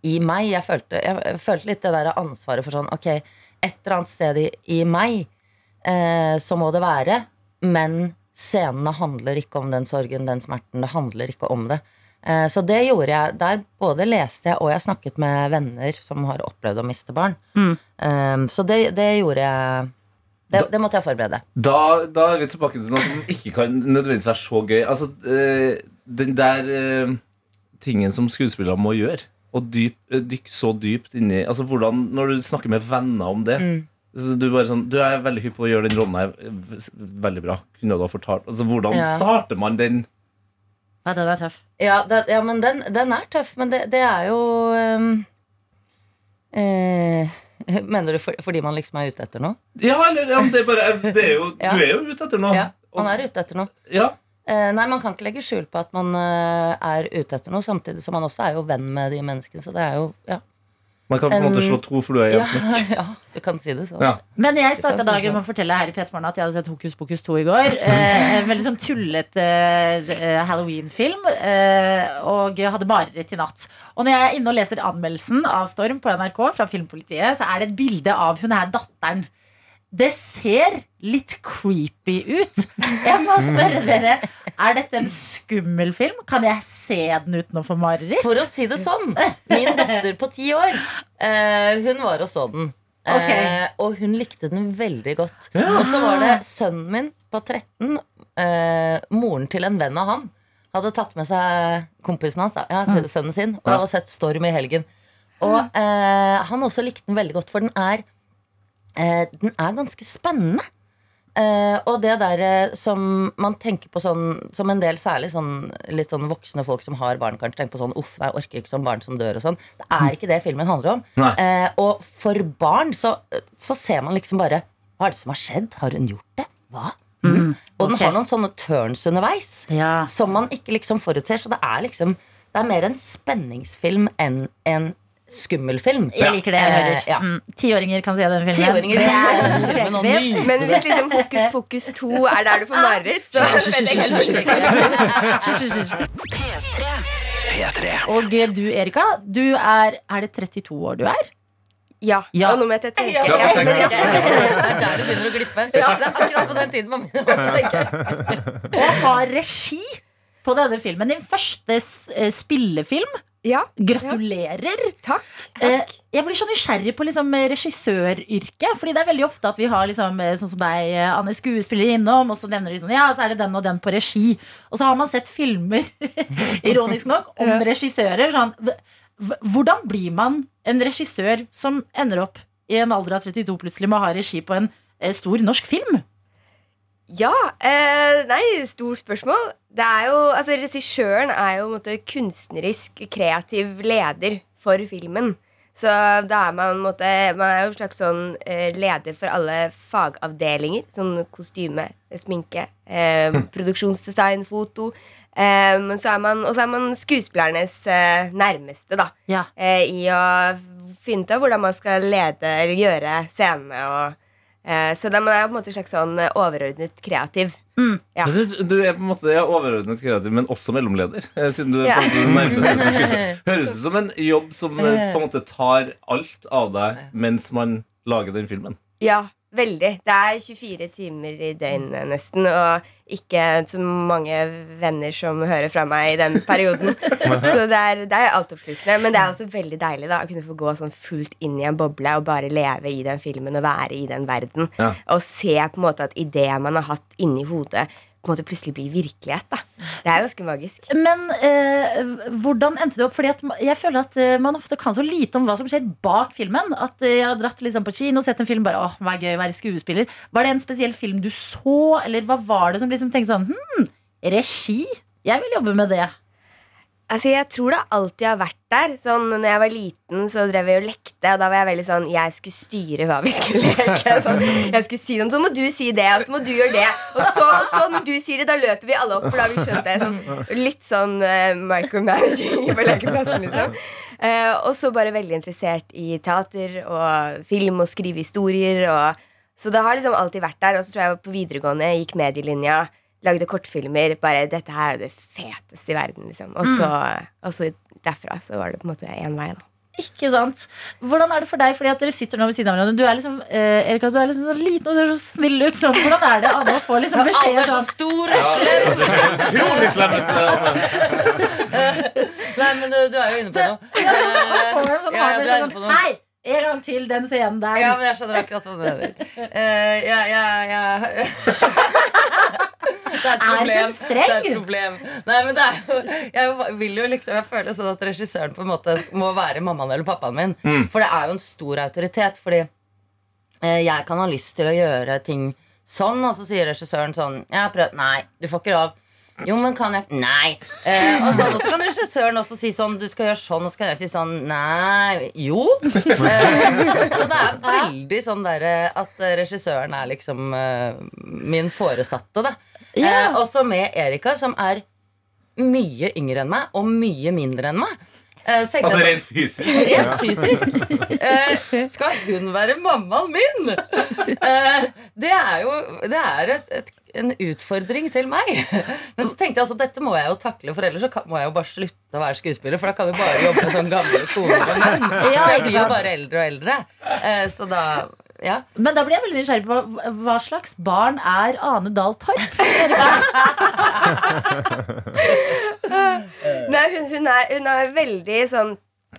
i meg. Jeg følte, jeg følte litt det der ansvaret for sånn Ok, et eller annet sted i, i meg eh, så må det være. Men scenene handler ikke om den sorgen, den smerten. Det handler ikke om det. Eh, så det gjorde jeg. Der både leste jeg og jeg snakket med venner som har opplevd å miste barn. Mm. Eh, så det, det gjorde jeg Det, det måtte jeg forberede. Da, da er vi tilbake til noe som ikke kan nødvendigvis være så gøy. Altså, eh, Den der tingen som skuespillere må gjøre, dyp, eh, dykke så dypt inni altså, hvordan, Når du snakker med venner om det Mm. Så du, bare sånn, du er veldig hypp på å gjøre den rollen her veldig bra. Kunne du ha fortalt altså, Hvordan Ja. starter man den? Ja, den er tøff. Ja, det, ja men den, den er tøff, men det, det er jo ehm, eh, [LAUGHS] Mener du for, fordi man liksom er ute etter noe? Ja, eller ja, men det er bare det er jo, [LAUGHS] Ja. Du er jo ute etter noe. Ja, man er ute etter noe. Ja. Eh, nei, man kan ikke legge skjul på at man eh, er ute etter noe, samtidig som man også er jo venn med de menneskene. Så det er jo ja. Man kan på en måte slå to fluer i en ja, smekk. [LAUGHS] ja, du kan si det sånn. Ja. Men jeg starta dagen sånn. med å fortelle her i P3morgen at jeg hadde sett Hokus pokus 2 i går. [LAUGHS] Eh, en veldig sånn tullete eh, Halloween-film. Eh, og jeg hadde mareritt i natt. Og når jeg er inne og leser anmeldelsen av Storm på NRK fra Filmpolitiet, så er det et bilde av hun her datteren. Det ser litt creepy ut. Jeg må spørre dere, er dette en skummel film? Kan jeg se den uten å få mareritt? For å si det sånn, min datter på ti år, eh, hun var og så den. Okay. Eh, og hun likte den veldig godt. Og så var det sønnen min på 13, eh, moren til en venn av han, hadde tatt med seg kompisen hans, ja, sønnen sin, og, Ja. og sett Storm i helgen. Og eh, han også likte den veldig godt, for den er, eh, den er ganske spennende. Eh, og det der eh, som man tenker på sånn Som en del særlig sånn litt sånn voksne folk som har barn, kanskje tenker på sånn Uff, jeg orker ikke sånn barn som dør og sånn. Det er ikke det filmen handler om. Eh, og for barn så, så ser man liksom bare Hva er det som har skjedd? Har hun gjort det? Hva? Mm. Og den har noen sånne turns underveis Ja. som man ikke liksom forutser. Så det er liksom Det er mer en spenningsfilm enn en skummelfilm. Jeg liker det jeg Eh, hører. ja. Mm, Tiåringer kan se den filmen. Tiåringer kan se den filmen og nyte Men hvis liksom Hokus pokus 2 er der du får mareritt, så vet jeg ikke helt hva jeg skal si. P3. Og du, Erika, du er Er det 32 år du er? Ja. Ja. Og nå må jeg tenke. Ja, Ja, det er der det begynner å glippe. Det er akkurat på den tiden man begynner å tenke. [LAUGHS] Og har regi på denne filmen. Din første eh, spillefilm. Ja. Gratulerer. Takk. Eh, takk. Jeg blir så nysgjerrig på liksom, eh, regissøryrket. Fordi det er veldig ofte at vi har liksom, eh, sånn som deg, eh, Anne, skuespiller innom, og så nevner de sånn Ja, så er det den og den på regi. Og så har man sett filmer, [LAUGHS] ironisk nok, om [LAUGHS] regissører. Sånn, hv- hv- hvordan blir man en regissør som ender opp i en alder av 32 plutselig med å ha regi på en eh, stor norsk film? Ja. Eh, nei, stort spørsmål. Det er jo, altså Regissøren er jo en måte kunstnerisk kreativ leder for filmen. Så da er man, måte, man er jo en slags sånn eh, leder for alle fagavdelinger. Sånn kostyme, sminke, eh, [LAUGHS] produksjonsdesign, foto. Eh, men så er man, og så man skuespillernes eh, nærmeste, da. Ja. Eh, I å finne ut av hvordan man skal lede eller gjøre scenene. Og, eh, så da man er på en måte en slags sånn eh, overordnet kreativ. Ja. Du, Du er på en måte overordnet kreativ, men også mellomleder. eh, Siden du Ja. [LAUGHS] Høres ut som en jobb som eh, på en måte tar alt av deg mens man lager den filmen. Ja, veldig. Det er 24 timer i døgnet nesten, og ikke så mange venner som hører fra meg i den perioden. [LAUGHS] så det er, det er altoppslukende. Men det er også veldig deilig da å kunne få gå sånn fullt inn i en boble og bare leve i den filmen og være i den verden. Ja. Og se på en måte at ideer man har hatt inni hodet, på en måte plutselig blir virkelighet. da Det er ganske magisk. Men eh, hvordan endte det opp? Fordi jeg føler at eh, man ofte kan så lite om hva som skjer bak filmen. At eh, jeg har dratt liksom på kino og sett en film bare, åh, hva er gøy å være skuespiller. Var det en spesiell film du så, eller hva var det som liksom tenkte sånn Hm, regi? Jeg vil jobbe med det. Altså, Jeg tror det alltid har vært der. Sånn, når jeg var liten, så drev vi og lekte. Og da var jeg veldig sånn Jeg skulle styre hva vi skulle [LAUGHS] leke. Sånn, jeg skulle si noe, Så må du si det, og så må du gjøre det. Og så, og så når du sier det, da løper vi alle opp. For da har vi skjønt det. Sånn, litt sånn uh, micromanaging på lekeplassen, liksom. Uh, og så bare veldig interessert i teater og film og skrive historier. Og, så det har liksom alltid vært der. Og så tror jeg på videregående gikk medielinja. Lagde kortfilmer. Bare 'Dette her er det feteste i verden', liksom. Og så, og så derfra så var det på en måte én vei, da. Ikke sant? Hvordan er det for deg? Fordi at dere sitter nå ved siden av hverandre. Du er liksom, eh, Erika, du er liksom så liten og ser så snill ut. Sånn. Hvordan er det alle å få liksom beskjeder sånn stor Utrolig slem. [LAUGHS] Nei, men du, du er jo inne på noe. Ja, får sånn Ja, ja, du er sånn, inne på noe. Hei, En gang til den scenen der. Ja, men jeg skjønner akkurat hva du mener. Uh, [LAUGHS] ja, ja, ja. [LAUGHS] Det er et Er hun streng? Det er et problem. Nei, men det er jo Jeg vil jo liksom Jeg føler sånn at regissøren på en måte må være mammaen eller pappaen min. Mm. For det er jo en stor autoritet. Fordi eh, jeg kan ha lyst til å gjøre ting sånn, og så sier regissøren sånn Jeg har prøvd. Nei, du får ikke lov. Jo, men kan jeg Nei. Eh, og, så, og så kan regissøren også si sånn Du skal gjøre sånn, og så kan jeg si sånn Nei. Jo. Eh, så det er veldig sånn derre at eh, regissøren er liksom eh, min foresatte, da. Ja. Eh, også med Erika, som er mye yngre enn meg, og mye mindre enn meg. Eh, så Altså rent fysisk. Rent fysisk. Skal hun være mammaen min? Eh, det er jo det er et, et, en utfordring til meg. [LAUGHS] Men så tenkte jeg altså dette må jeg jo takle, for ellers så kan, må jeg jo bare slutte å være skuespiller. For da kan du bare jobbe med sånn gamle koner og menn. [LAUGHS] Ja, For jeg blir jo bare eldre og eldre. Eh, så da ja. Men da blir jeg veldig nysgjerrig på hva, hva slags barn er Ane Dahl Torp? [LAUGHS] Nei, hun, hun, er, hun er veldig sånn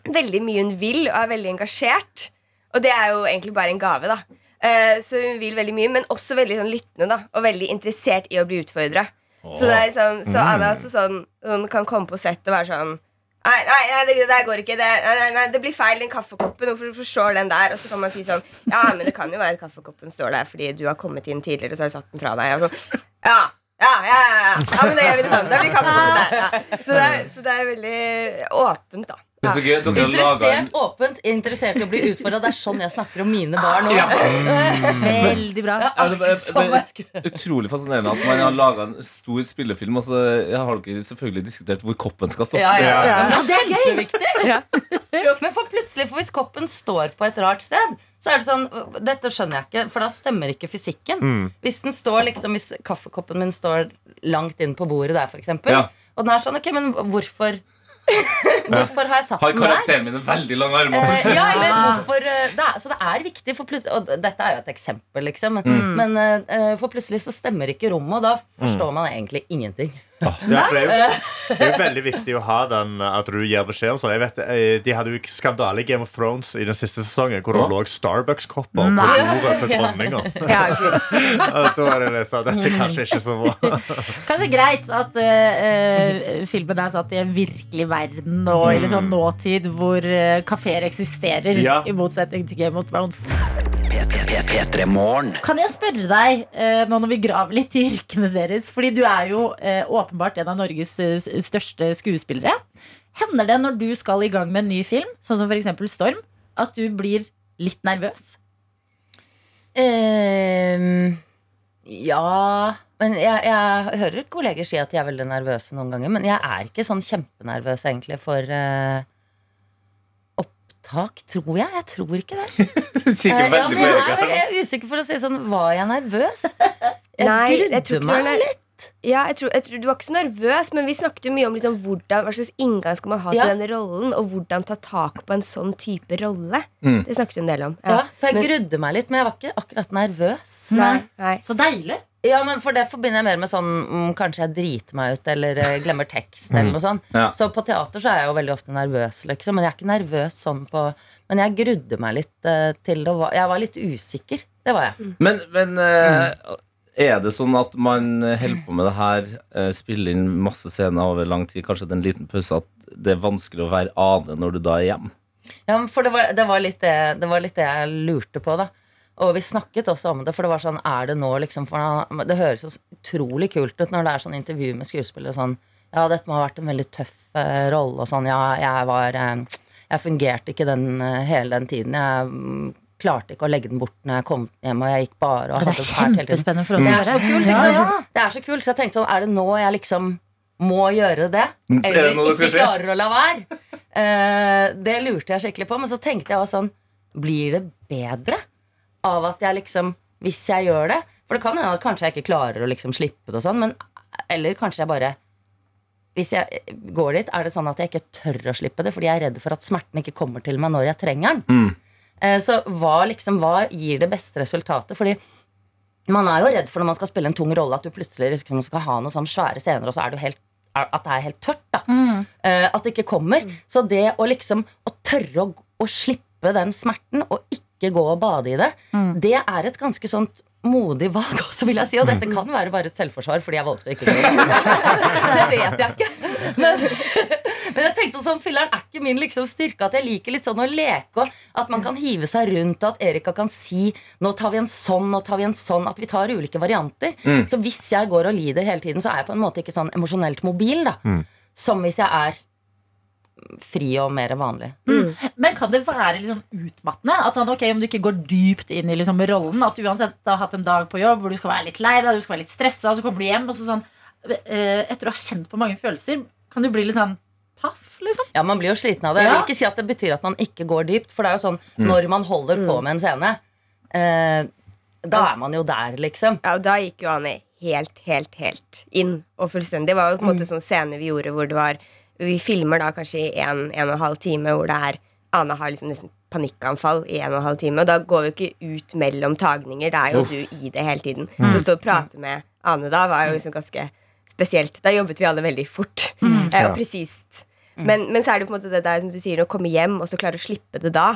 Veldig mye hun vil, og er veldig engasjert. Og det er jo egentlig bare en gave, da. Eh, så hun vil veldig mye, men også veldig sånn lyttende, da. Og veldig interessert i å bli utfordra. Så, det er liksom, så Mm. Anna altså også sånn Hun kan komme på sett og være sånn Nei, nei, nei det, det går ikke. Det, nei, nei, det blir feil, den kaffekoppen. Hvorfor forstår den der? Og så kan man si sånn Ja, men det kan jo være at kaffekoppen står der fordi du har kommet inn tidligere, og så har du satt den fra deg. Og sånn, ja, ja, ja, ja, ja. ja, men det gjør vi det sånn. Da blir kaffekoppen der. Ja. Så, det er, så det er veldig åpent, da. Det er så gøy. Dere har laget en Interessert, åpent, interessert i å bli utfordra. Det er sånn jeg snakker om mine barn. Ja. [LAUGHS] Veldig bra. Ja, Ja, det som jeg skulle- Utrolig fascinerende at man har laga en stor spillefilm, og så har dere selvfølgelig diskutert hvor koppen skal stå. Ja, ja, ja. Men det er gøy. Ja. [LAUGHS] Men for plutselig, for hvis koppen står på et rart sted, så er det sånn Dette skjønner jeg ikke, for da stemmer ikke fysikken. Mm. Hvis den står liksom Hvis kaffekoppen min står langt inn på bordet der, eksempel, Ja. og den er sånn Ok, men hvorfor [LAUGHS] Hvorfor har jeg satt Har den der? karakteren min veldig lange armer? Eh, ja, eller hvorfor eh, det er, Så det er viktig, for og dette er jo et eksempel, liksom. Men, Mm. men uh, for plutselig så stemmer ikke rommet, og da forstår man egentlig ingenting. [LAUGHS] Ja, for det, er jo, [LAUGHS] det er jo veldig viktig å ha den at du gir beskjed om sånn. Jeg vet, eh, De hadde jo skandale i Game of Thrones i den siste sesongen, hvor det lå Starbucks-kopper på bordet til dronninga. [LAUGHS] Ja, Da var det litt sånn Dette er kanskje ikke så bra. Kanskje greit at eh, filmen er satt i en virkelig verden og i litt sånn nåtid hvor uh, kafeer eksisterer, Ja. i motsetning til Game of Thrones. P3 Morgen. Kan jeg spørre deg, eh, nå når vi graver litt i yrkene deres Fordi du er jo eh, åpenbart en av Norges eh, største skuespillere. Hender det når du skal i gang med en ny film, sånn som f.eks. Storm, at du blir litt nervøs? Um, ja Men jeg, jeg hører kolleger si at de er veldig nervøse noen ganger. Men jeg er ikke sånn kjempenervøs egentlig for eh, opptak, tror jeg. Jeg tror ikke det. [LAUGHS] Kikker Eh, ja, veldig men på jeg, er, jeg er usikker for å si sånn Var jeg nervøs? [LAUGHS] Jeg Nei, jeg grudde tror ikke meg litt. Ja, jeg tror, jeg tror Du var ikke så nervøs, men vi snakket jo mye om liksom hvordan, hva slags inngang skal man ha Ja. til den rollen, og hvordan ta tak på en sånn type rolle. Mm. Det snakket du en del om. Ja, for jeg Men- grudde meg litt, men jeg var ikke akkurat nervøs. Nei, nei. Så deilig. Ja, men For det forbinder jeg mer med sånn mm, Kanskje jeg driter meg ut eller eh, glemmer tekst. eller noe sånt Ja. Så på teater så er jeg jo veldig ofte nervøs, liksom. Men jeg er ikke nervøs sånn på Men jeg grudde meg litt eh, til det. og var- Jeg var litt usikker. Det var jeg. Men, men eh, er det sånn at man holder på med det her, eh, spiller inn masse scener over lang tid, kanskje det er en liten pause, at det er vanskelig å være ane når du da er hjemme? Ja, men for det var, det, var litt det, det var litt det jeg lurte på, da. Og vi snakket også om det, for det var sånn Er det nå, liksom For det høres jo utrolig kult ut når det er sånn intervju med skuespillere sånn Ja, dette må ha vært en veldig tøff eh, rolle og sånn. Ja, jeg var eh, Jeg fungerte ikke den eh, hele den tiden. Jeg mm, klarte ikke å legge den bort når jeg kom hjem, og jeg gikk bare og Det hadde er det fælt hele tiden. kjempespennende for oss. Det er så kult, Ja, ja. Det er så kult, så jeg tenkte sånn Er det nå jeg liksom må gjøre det? Mm, er det Eller det ikke klarer å la være? Eh, det lurte jeg skikkelig på, men så tenkte jeg også sånn Blir det bedre av at jeg liksom Hvis jeg gjør det For det kan hende at kanskje jeg ikke klarer å liksom slippe det og sånn, men Eller kanskje jeg bare Hvis jeg går dit, er det sånn at jeg ikke tør å slippe det fordi jeg er redd for at smerten ikke kommer til meg når jeg trenger den. Mm. Eh, Så hva, liksom, hva gir det beste resultatet? Fordi man er jo redd for når man skal spille en tung rolle, at du plutselig liksom skal ha noen sånne svære scener, og så er du helt at det er helt tørt. da Mm. Eh, At det ikke kommer. Så det å liksom Å tørre å, å slippe den smerten og ikke gå og bade i det, det er et ganske sånt modig valg også, vil jeg si. Og dette kan være bare et selvforsvar fordi jeg valgte å ikke gå. [LAUGHS] Det vet jeg ikke. Men, men jeg tenkte sånn, filleren er ikke min liksom styrke at jeg liker litt sånn å leke, og at man kan hive seg rundt, og at Erika kan si nå tar vi en sånn, nå tar vi en sånn, at vi tar ulike varianter. Mm. Så hvis jeg går og lider hele tiden, så er jeg på en måte ikke sånn emosjonelt mobil, da. Som hvis jeg er fri og mer vanlig. Men kan det være sånn utmattende? At sånn, ok, Om du ikke går dypt inn i liksom rollen, at du uansett har hatt en dag på jobb hvor du skal være litt lei deg, du skal være litt stressa, og så kommer du hjem, og så sånn eh, Etter å ha kjent på mange følelser, kan du bli litt sånn paff, liksom? Ja, man blir jo sliten av det. Jeg vil ikke si at det betyr at man ikke går dypt, for det er jo sånn Mm. når man holder på med en scene, eh, da er man jo der, liksom. Ja, og da gikk jo Ane helt, helt, helt inn og fullstendig. Det var jo på en måte sånn scene vi gjorde hvor det var Vi filmer da kanskje i en, en og en halv time hvor det er Ane har liksom nesten panikkanfall i en og en halv time. Og da går vi ikke ut mellom tagninger. Da er jo Uff. du i det hele tiden. Mm. Det å stå og prate med Ane da var jo liksom ganske spesielt. Da jobbet vi alle veldig fort [LAUGHS] Mm. eh, og presist. Men, men så er det på en måte det der som du sier, å komme hjem og så klare å slippe det da.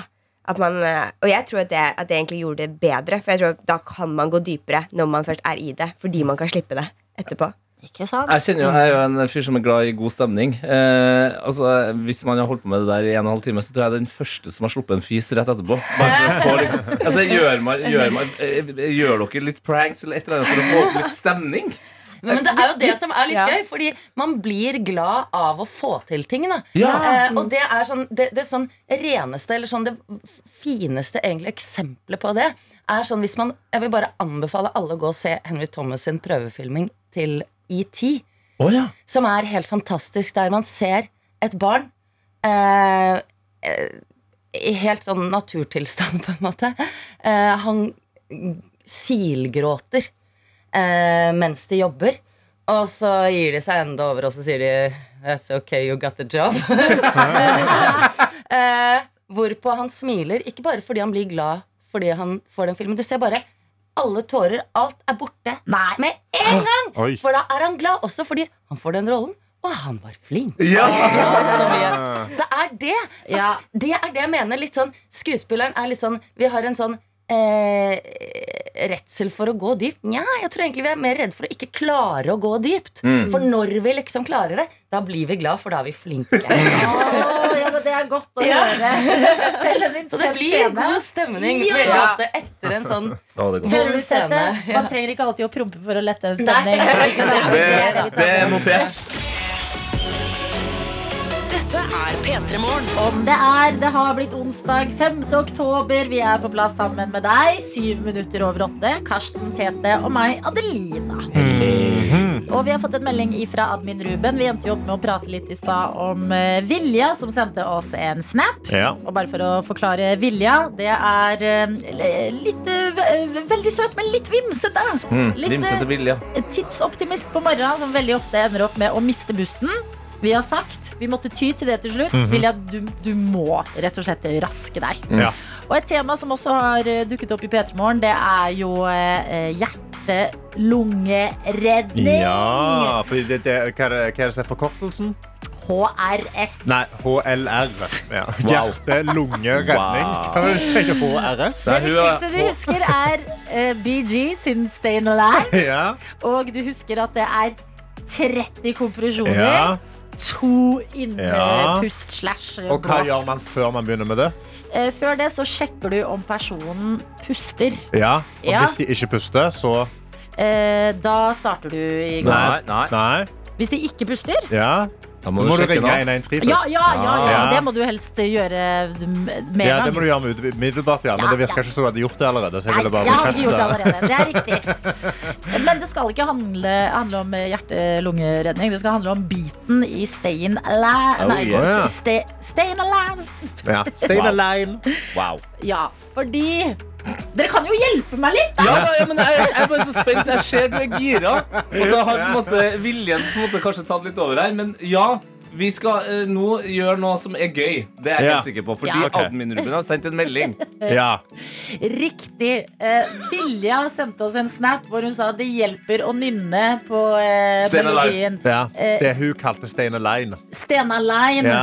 At man, eh, og jeg tror at det, at det egentlig gjorde det bedre. For jeg tror at da kan man gå dypere når man først er i det. Fordi man kan slippe det etterpå. Ikke sant? Jeg kjenner jo, jeg er jo en fyr som er glad i god stemning. Eh, altså, hvis man har holdt på med det der i en og en halv time, så tror jeg jeg er den første som har sluppet en fis rett etterpå. Bare for å få liksom altså, gjør, man, gjør, man, eh, gjør dere litt pranks eller et eller annet for å få opp litt stemning? Men, men det er jo det som er litt Ja. gøy, fordi man blir glad av å få til ting. Ja. Eh, og det er sånn det, det er sånn reneste, eller sånn det fineste egentlig eksempelet på det, er sånn hvis man Jeg vil bare anbefale alle å gå og se Henry Thomas sin prøvefilming til ET. Oh, ja. Som er helt fantastisk, der man ser et barn eh, eh, i helt sånn naturtilstand, [LAUGHS] på en måte. Eh, han silgråter eh, mens de jobber. Og så gir de seg enda over, og så sier de That's ok, you got the job. [LAUGHS] eh, hvorpå han smiler, ikke bare fordi han blir glad fordi han får den filmen. Du ser bare alle tårer, alt er borte med en gang! Oi. For da er han glad, også fordi han får den rollen. Og han var flink. Ja. [LAUGHS] Så. [LAUGHS] Så er det at, Det er det jeg mener. Litt sånn, skuespilleren er litt sånn Vi har en sånn eh, redsel for å gå dypt. Nja, jeg tror egentlig vi er mer redd for å ikke klare å gå dypt. Mm. For når vi liksom klarer det, da blir vi glad, for da er vi flinke. [LAUGHS] oh, ja, det er godt å Ja. høre. Selv en Så det blir scene. god stemning Ja. veldig ofte etter en sånn [LAUGHS] det er vond scene. Man trenger ikke alltid å prompe for å lette en stemning. Det, [LAUGHS] det er notert. Dette er P3 Morgen. Om det er Det har blitt onsdag 5. oktober. Vi er på plass sammen med deg. Syv minutter over åtte. Karsten Tete og meg, Adelina. Og vi har fått en melding fra admin Ruben. Vi endte jo opp med å prate litt i stad om eh, Vilja, som sendte oss en snap. Ja. Og bare for å forklare Vilja, det er eh, litt eh, Veldig søt, men litt vimsete. Mm, Litt, Vimsete Vilja. tidsoptimist på morgenen som veldig ofte ender opp med å miste bussen. Vi har sagt, vi måtte ty til det til slutt. Mhm. Vilja, du, du må rett og slett raske deg. Ja. Og et tema som også har eh, dukket opp i P3 Morgen, det er jo eh, hjerte-lungeredning. Ja, for det, det, hva, er det, hva er det som er forkortelsen? HRS. Nei, HLR. Ja. Wow. Hva er det du sier? HRS? Det viktigste du husker, er eh, BG sin Stayin' Alive. Ja. Og du husker at det er 30 kompresjoner. Ja. To innpust slash Og hva gjør man før man begynner med det? Eh, Før det så sjekker du om personen puster. Ja, og Ja. Hvis de ikke puster, så Eh, Da starter du i gang. Nei. Nei. Hvis de ikke puster Ja. Da må, må du ringe nå. 113 først. Ja, ja, ja, ja. Det må du helst gjøre med Ja, det må du gjøre med umiddelbart, ja. Men det virker ja. ikke som du hadde gjort det allerede. Så jeg Nei, ville bare jeg har ikke gjort det allerede. Det er [LAUGHS] riktig. Men det skal ikke handle, handle om hjerte-lungeredning. Det skal handle om biten i Stayin' Alive. Oh, Nei, yeah. stay, Stayin' Alive. Ja. Stayin' Wow. Alive. Wow. Ja, fordi Dere kan jo hjelpe meg litt, da! Ja, da, ja, men jeg, jeg er bare så spent. Jeg ser du er gira. Og så har på en måte viljen på en måte kanskje tatt litt over her. Men ja, vi skal uh, nå gjøre noe som er gøy. Det er jeg Ja. helt sikker på. Fordi Ja. Okay. admin-Ruben har sendt en melding. [LAUGHS] Ja. Riktig. Uh, Vilja sendte oss en snap hvor hun sa det hjelper å nynne på uh, melodien. ja. Det hun kalte Stay Line. Stena Line.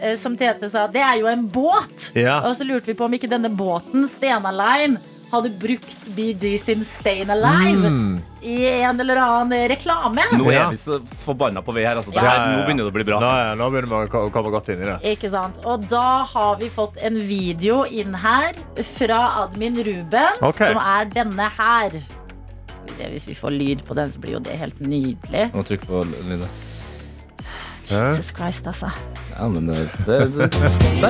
Eh, som Tete sa, det er jo en båt. Ja. Og så lurte vi på om ikke denne båten, Stena Line, hadde brukt BG sin Stayin' Alive Mm. i en eller annen reklame. Nå er vi så forbanna på vei her. Altså. Det Ja. her nå begynner det å bli bra. Nå, ja, nå begynner vi å ko- komme godt inn i det. Ikke sant? Og da har vi fått en video inn her fra admin Ruben, okay. som er denne her. Hvis vi får lyd på den, så blir jo det helt nydelig. Nå trykk på lydet. Jesus Christ, altså. Ja, men eh, er- det, det, [LAUGHS] det, Der,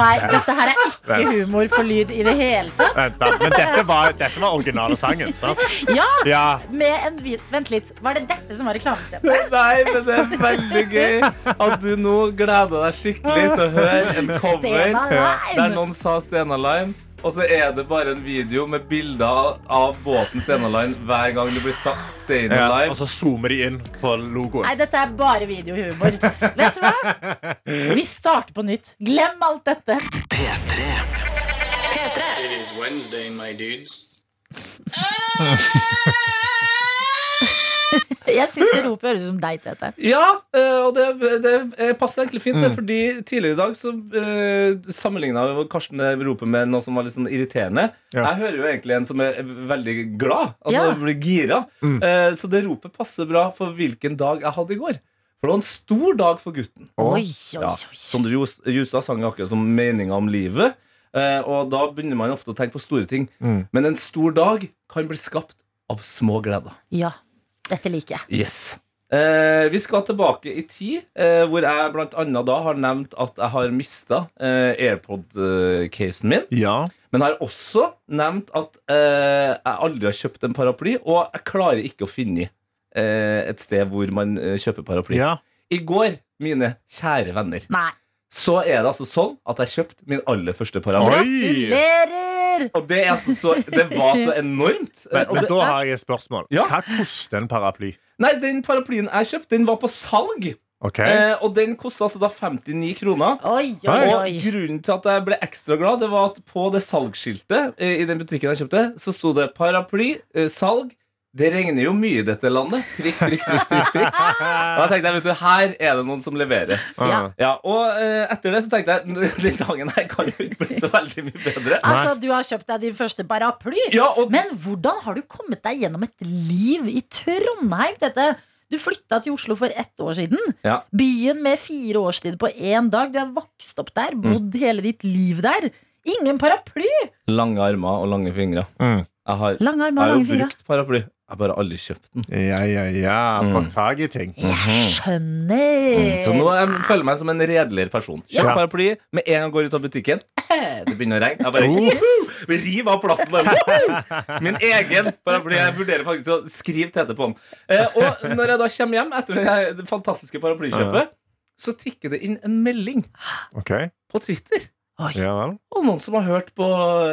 meg, dette her er ikke humor for lyd i det hele tatt. Vent, da. Men dette var, dette var originale sangen, sant? Ja, Ja. med en Vent litt, var det dette som var reklameteppet? Nei, men det er veldig gøy at du nå gleder deg skikkelig til å høre en cover Stena Line. der noen sa Stena Line, og så er det bare en video med bilder av båten Stenaline hver gang det blir sagt Stenaline. Ja, og så zoomer de inn på logoen. Nei, dette er bare videohumor. Vet du hva? Vi starter på nytt. Glem alt dette. It is Wednesday, my dudes. [LAUGHS] [LAUGHS] Jeg syns det ropet høres ut som deg, Tete. Ja, eh, og det, det eh, passer egentlig fint, Mm. fordi tidligere i dag så uh, sammenligna Karsten det ropet med noe som var litt sånn irriterende. Ja. Jeg hører jo egentlig en som er veldig glad, altså Ja. blir gira. Mm. Eh, så det ropet passer bra for hvilken dag jeg hadde i går. For det var en stor dag for gutten. Oi, oi, Ja. Sondre Justad sang akkurat om meninga om livet. eh, og da begynner man ofte å tenke på store ting. Mm. Men en stor dag kan bli skapt av små gleder. Ja, dette liker jeg. Yes. Eh, vi skal tilbake i tid, eh, hvor jeg annet da har nevnt at jeg har mista eh, AirPod-casen min. Ja. Men jeg har også nevnt at eh, jeg aldri har kjøpt en paraply, og jeg klarer ikke å finne eh, et sted hvor man eh, kjøper paraply. ja. I går, mine kjære venner, Nei. Så er det altså sånn at jeg kjøpte min aller første paraply. Gratulerer! Og det, er altså så, det var så enormt. [LAUGHS] Men, men det, da har jeg et spørsmål. Ja. Hva koster en paraply? nei, den paraplyen jeg kjøpte, den var på salg. Okay. Eh, og den kosta altså da 59 kroner. Oi, oi, Og grunnen til at jeg ble ekstra glad, Det var at på det salgsskiltet eh, i den butikken jeg kjøpte, så sto det paraply, eh, salg. Det regner jo mye i dette landet. Prikk, prikk, prikk, prikk, prikk. [LAUGHS] Og jeg tenkte vet du, her er det noen som leverer. Ja. Ja, Og eh, etter det så tenkte jeg den dagen her kan jo ikke bli så veldig mye bedre. Altså, du har kjøpt deg din første paraply. Ja, og Men hvordan har du kommet deg gjennom et liv i Trondheim? Dette? Du flytta til Oslo for ett år siden. Ja. Byen med fire årstid på én dag. Du har vokst opp der, bodd hele ditt liv der. Ingen paraply! lange armer og lange fingre. Mm. Jeg har, Lange jeg armer har lange jo fingre. brukt paraply. Jeg har bare aldri kjøpt den. Ja, ja, ja. Fått Mm. tak i ting. Jeg skjønner. Så nå jeg føler jeg meg som en redeligere person. Kjøp Ja. paraply med en gang går ut av butikken. [LAUGHS] Det begynner å regne. Jeg bare uh, river av plasten. Bare, Min egen paraply. Jeg vurderer faktisk å skrive Tete på den. Eh, og når jeg da kommer hjem etter det fantastiske paraplykjøpet, så tikker det inn en melding okay. på Twitter. Oi. ja vel. Og noen som har hørt på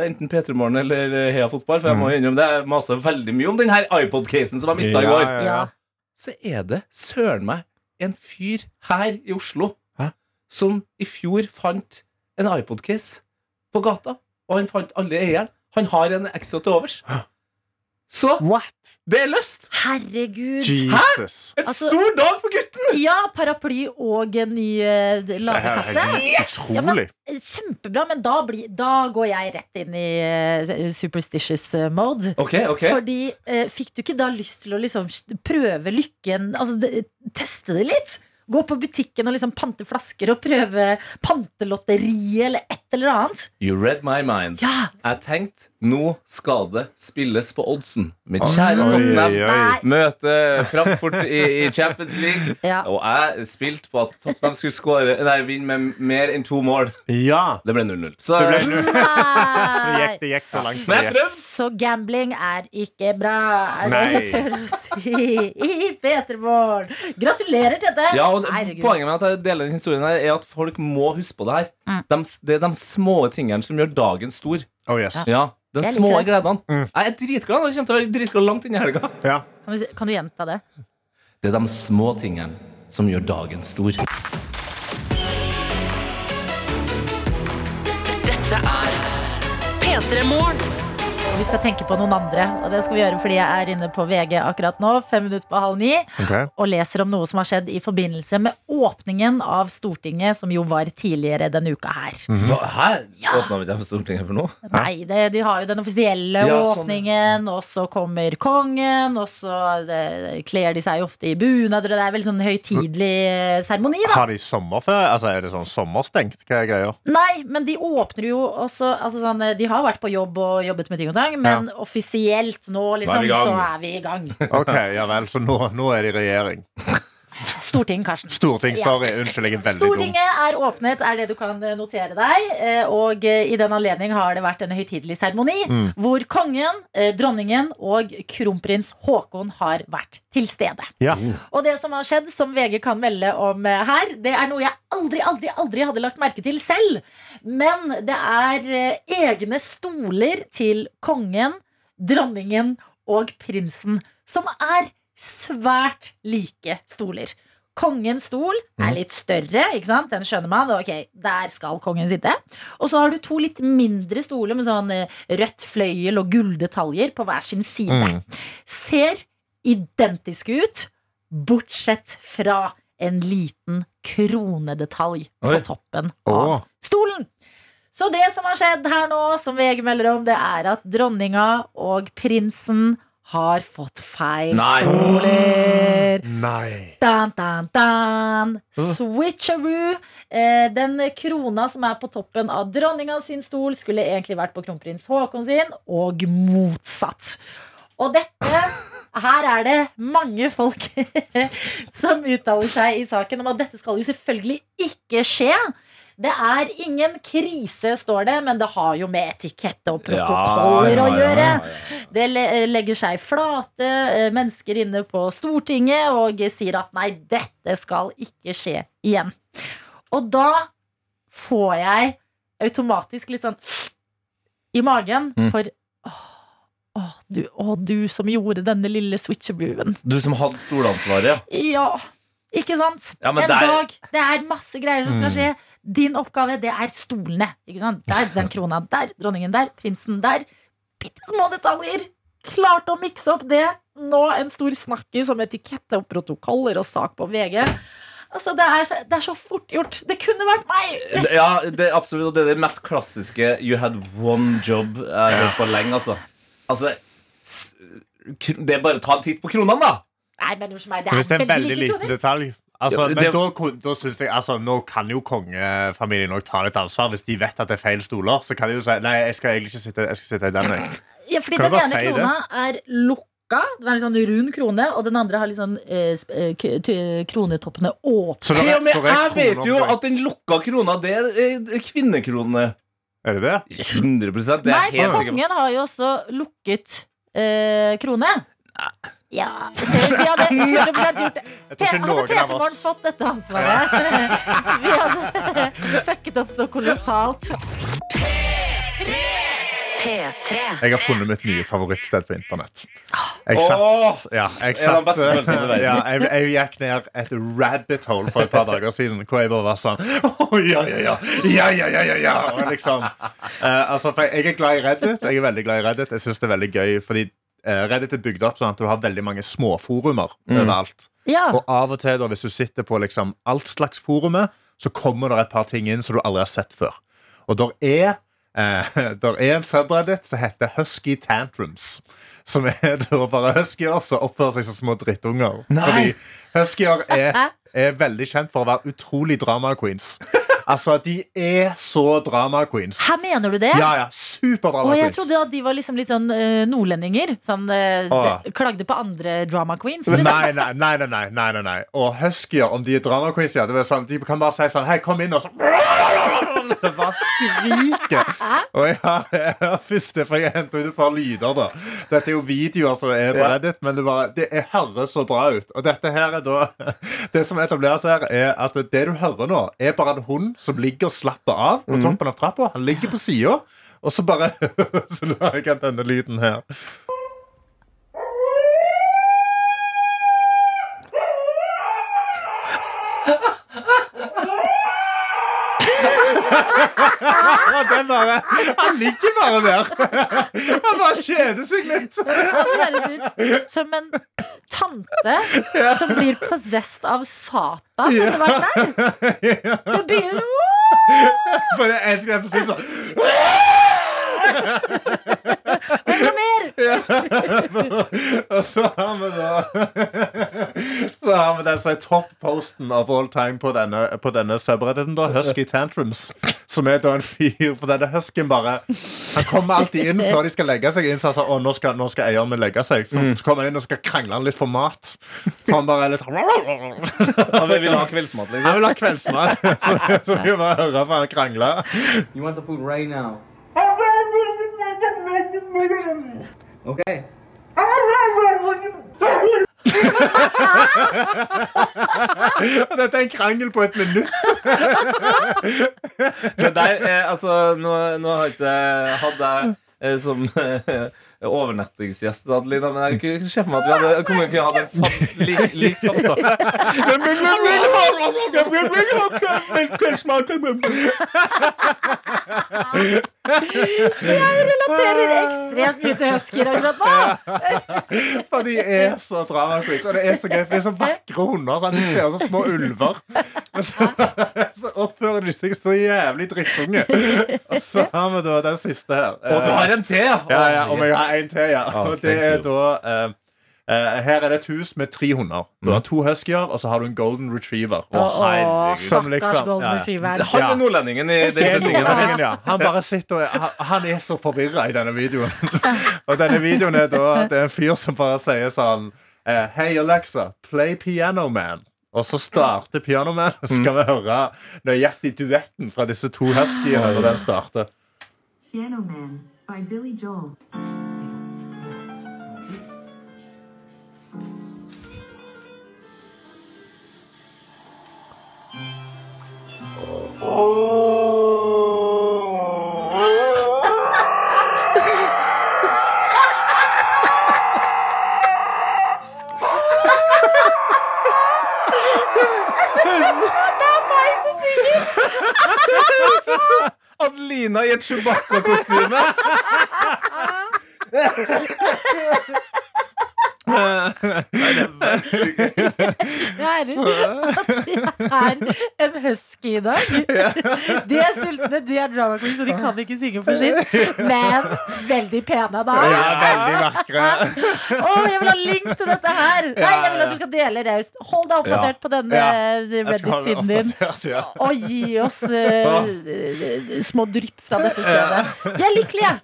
enten P3 Morgen eller eh, Heia Fotball. For jeg må innrømme det, jeg maser veldig mye om den her iPod-casen som jeg mista i Ja, går. ja, ja. Ja. så er det søren meg en fyr her i Oslo Hæ? som i fjor fant en iPod-case på gata. Og han fant aldri eieren. Han har en ekstra til overs. Så What? det er løst! Herregud. Jesus. En Altså- stor dag for gutten! Ja, paraply og en ny eh, Det her ladekasse. helt utrolig. Kjempebra, men da, blir, da går jeg rett inn i eh, superstitious eh, mode. Ok, ok Fordi eh, Fikk du ikke da lyst til å liksom prøve lykken? Altså det, Teste det litt? Gå på butikken og liksom pante flasker og prøve pantelotteri eller et eller annet? You read my mind. Ja! Jeg tenkte nå skal det spilles på oddsen. Mitt kjære Oi, Tottenham. Nei. møte Frankfurt i, i Champions League. [LAUGHS] Ja. Og jeg spilte på at Tottenham skulle score, nei, vinne med mer enn to mål. Ja. Det ble 0-0. Så Det ble null. [LAUGHS] Så gikk, det gikk så langt. Men jeg det gikk. prøvde. Så gambling er ikke bra, er det jeg Nei. prøver å si i P3 Morgen. Gratulerer, Tete. Ja, og det- Herregud. Poenget med at jeg deler denne historien her Er at folk må huske på det her. Mm. De, det er de små tingene som gjør dagen stor. Oh, yes. Ja, Den Jeg små liker det. gledene. Mm. Jeg er dritglad. Jeg kommer til å være dritglad langt inn i helga. Ja. Kan, du, kan du gjenta det? Det er de små tingene som gjør dagen stor. Dette er P3 Morgen. Og vi skal tenke på noen andre, og det skal vi gjøre fordi jeg er inne på VG akkurat nå, fem minutter på halv ni, og leser om noe som har skjedd i forbindelse med åpningen av Stortinget, som jo var tidligere denne uka her. Hva, hæ? Åpna vi på Stortinget for noe? Nei, det, de har jo den offisielle Ja, sånn, åpningen, og så kommer kongen, og så kler de seg ofte i bunader, og det er veldig sånn høytidelig seremoni, da. Har de sommerferie? Altså, er det sånn sommerstengt? Hva er greia? Nei, men de åpner jo også altså sånn, De har vært på jobb og jobbet med ting og tang, men offisielt nå, liksom, Nå er gang. så er vi i gang. Ok, ja vel, så nå, nå er de i regjering. [LAUGHS] Storting, Karsten. Storting, sorry. Unnskyld, jeg er veldig dum. Stortinget er åpnet, er det du kan eh, notere deg. eh, Og eh, i den anledning har det vært en høytidelig seremoni Mm. hvor kongen, dronningen og kronprins Haakon har vært til stede. Ja. Og det som har skjedd, som VG kan melde om her, det er noe jeg aldri, aldri, aldri hadde lagt merke til selv. Men det er egne stoler til kongen, dronningen og prinsen, som er svært like stoler. Kongens stol er Mm. litt større, ikke sant? den skjønner man. Ok, Der skal kongen sitte. Og så har du to litt mindre stoler med sånn eh, rødt fløyel og gulldetaljer på hver sin side. Mm. Ser identiske ut, bortsett fra en liten kronedetalj på Oi. toppen av stolen. Så det som har skjedd her nå, som VG melder om, det er at dronninga og prinsen har fått feil Nei. stoler. [GASPS] Nei. Dan, dan, dan. Switcheroo. Eh, den krona som er på toppen av dronninga sin stol, skulle egentlig vært på kronprins Haakon sin, og motsatt. Og dette [LAUGHS] Her er det mange folk [LAUGHS] som uttaler seg i saken om at dette skal jo selvfølgelig ikke skje. Det er ingen krise, står det, men det har jo med etikette og protokoller Ja, ja, å ja, gjøre. Det legger seg flate eh, mennesker inne på Stortinget og sier at nei, dette skal ikke skje igjen. Og da får jeg automatisk litt sånn i magen Mm. for åh, du, å, du som gjorde denne lille switcherbluen. Du som hadde stolansvaret. Ja, ikke sant? Ja, en der- dag. Det er masse greier som skal Mm. skje. Din oppgave, det er stolene. Ikke sant? Der, den krona der, dronningen der, prinsen der. Bitte små detaljer. Klarte å mikse opp det. Nå en stor snakkis om etikette og protokoller og sak på VG. Altså, det er, så- det er så fort gjort. Det kunne vært meg. Ja, det er absolutt det er det mest klassiske You had one job jeg har hørt på lenge, altså. Altså Det er bare å ta en titt på kronene, da. Nei, men hos meg, det er, Hvis det er en veldig liten detalj altså, Men det- da, da synes jeg altså, Nå kan jo kongefamilien ta litt ansvar. Hvis de vet at det er feil stoler, så kan de jo si Nei, jeg skal egentlig ikke sitte, jeg skal sitte i den. Ja, fordi Kan den ene si det? krona er lukka. Den er litt sånn rund krone, og den andre har litt sånn eh, eh, kronetoppene åpne. Til og med jeg vet jo at den lukka krona, det er eh, kvinnekrone. Er det det? 100 Det er Nei, for kongen har jo også lukket eh, krone. Ja. Seriøst, vi hadde 100 [LAUGHS] gjort det. Hadde av oss fått dette ansvaret? [LAUGHS] Vi hadde [LAUGHS] fucket opp så kolossalt. P3. Jeg har funnet mitt nye favorittsted på internett. Jeg satt, ja, jeg, satt ja, jeg, jeg, gikk ned et rabbit hole for et par dager siden hvor jeg bare var sånn oh, Ja, ja, ja! ja, ja, ja, ja, ja. Liksom. Uh, altså, jeg er glad i Reddit. Jeg er veldig glad i Reddit Jeg syns det er veldig gøy, fordi Reddit er bygd opp sånn at du har veldig mange småforumer Mm. overalt. Ja. Og av og til, da, hvis du sitter på liksom alt slags forumet, så kommer det et par ting inn som du aldri har sett før. Og der er, eh, [LAUGHS] der er en subreddit som heter Husky Tantrums. Som er da bare huskyer som oppfører seg som små drittunger. Nei. Fordi huskyer er, [LAUGHS] er veldig kjent for å være utrolig drama queens. Altså, de er så drama queens. Her mener du det? Ja, ja, superdrama Og jeg queens. trodde at de var liksom litt sånn eh, nordlendinger. Sånn, eh, Åh. de, klagde på andre drama queens. Nei, Liksom. nei, nei, nei, nei, nei, nei, nei. Og huskyer, om de er drama queens, ja, det er sånn, de kan bare si sånn Hei, kom inn, og så [LAUGHS] det bare skriker! Og [LAUGHS] jeg har, jeg har for jeg henter ut et par lyder, da. Dette er jo videoer som er på Reddit, men det, bare, det er høres så bra ut. Og dette her er da [LAUGHS] Det som etableres her, er at det du hører nå, er bare en hund som ligger og slapper av på mhm. toppen av trappa. Han ligger på sida, og så bare Så lager jeg denne lyden her. Og det bare, han ligger bare der. Han bare kjeder seg litt. Han høres ut som en tante som blir possessed av Satan. Vet du hva det er? Begynner For jeg elsker den forsvinner sånn. Enda mer! [LAUGHS] Og så har vi da [LAUGHS] Så har vi den som er top-posten of all time på denne, på denne subredditen. da Husky Tantrums. Som er da en fyr For denne huskyen bare Han kommer alltid inn før de skal legge seg. Inn, så han sa, å, nå skal, nå skal eieren min legge seg Så, så kommer han inn og skal krangle han litt for mat. For han bare er litt [LAUGHS] Han Altså, jeg vil ha kveldsmat, liksom. Han vil ha kveldsmat. Så, så vi bare hører på han krangle. You want some food right now? Okay. [LAUGHS] Dette er en krangel på et minutt. Men der, eh, altså, nå, nå har ikke jeg hatt deg eh, som eh, [LAUGHS] overnattingsgjest, Adelina, men jeg kunne ikke se for meg at vi hadde kunne ikke hatt en samt, lik, lik samtale. Jeg relaterer ekstremt mye til husker akkurat nå. For de er så drama queens. Og det er så gøy, for de er så vakre hunder. Sånn. De ser ut som små ulver. Men så, så oppfører de seg så jævlig drittunge. Og så har vi da den siste her. Og du har en til, ja? Ja, ja, og jeg har en til, ja. Ah, Og det er you. da uh, eh, Her er det et hus med tre hunder. Du har to huskyer, og så har du en golden retriever. Oh, å, Som liksom- golden ja, ja. Han er nordlendingen i den er ja. Han bare sitter og han, han er så forvirra i denne videoen. [LAUGHS] og denne videoen er da Det er en fyr som bare sier sånn uh, Hei, Alexa, play Piano Man. Og så starter Piano Så skal vi høre nøyaktig duetten fra disse to huskyene når den starter. Piano Man by Billy Joel. Et Chewbacca-kostyme. Jeg er en husky i dag. De er sultne, de er drama queens, og de kan ikke synge for sitt. Men veldig pene, da. Ja, veldig vakre. Å, jeg vil ha link til dette her! Nei, jeg vil at du skal dele raust. Hold deg oppdatert på denne eh, Reddit-siden din. Og gi oss uh, små drypp fra dette stedet. Jeg er lykkelig, jeg.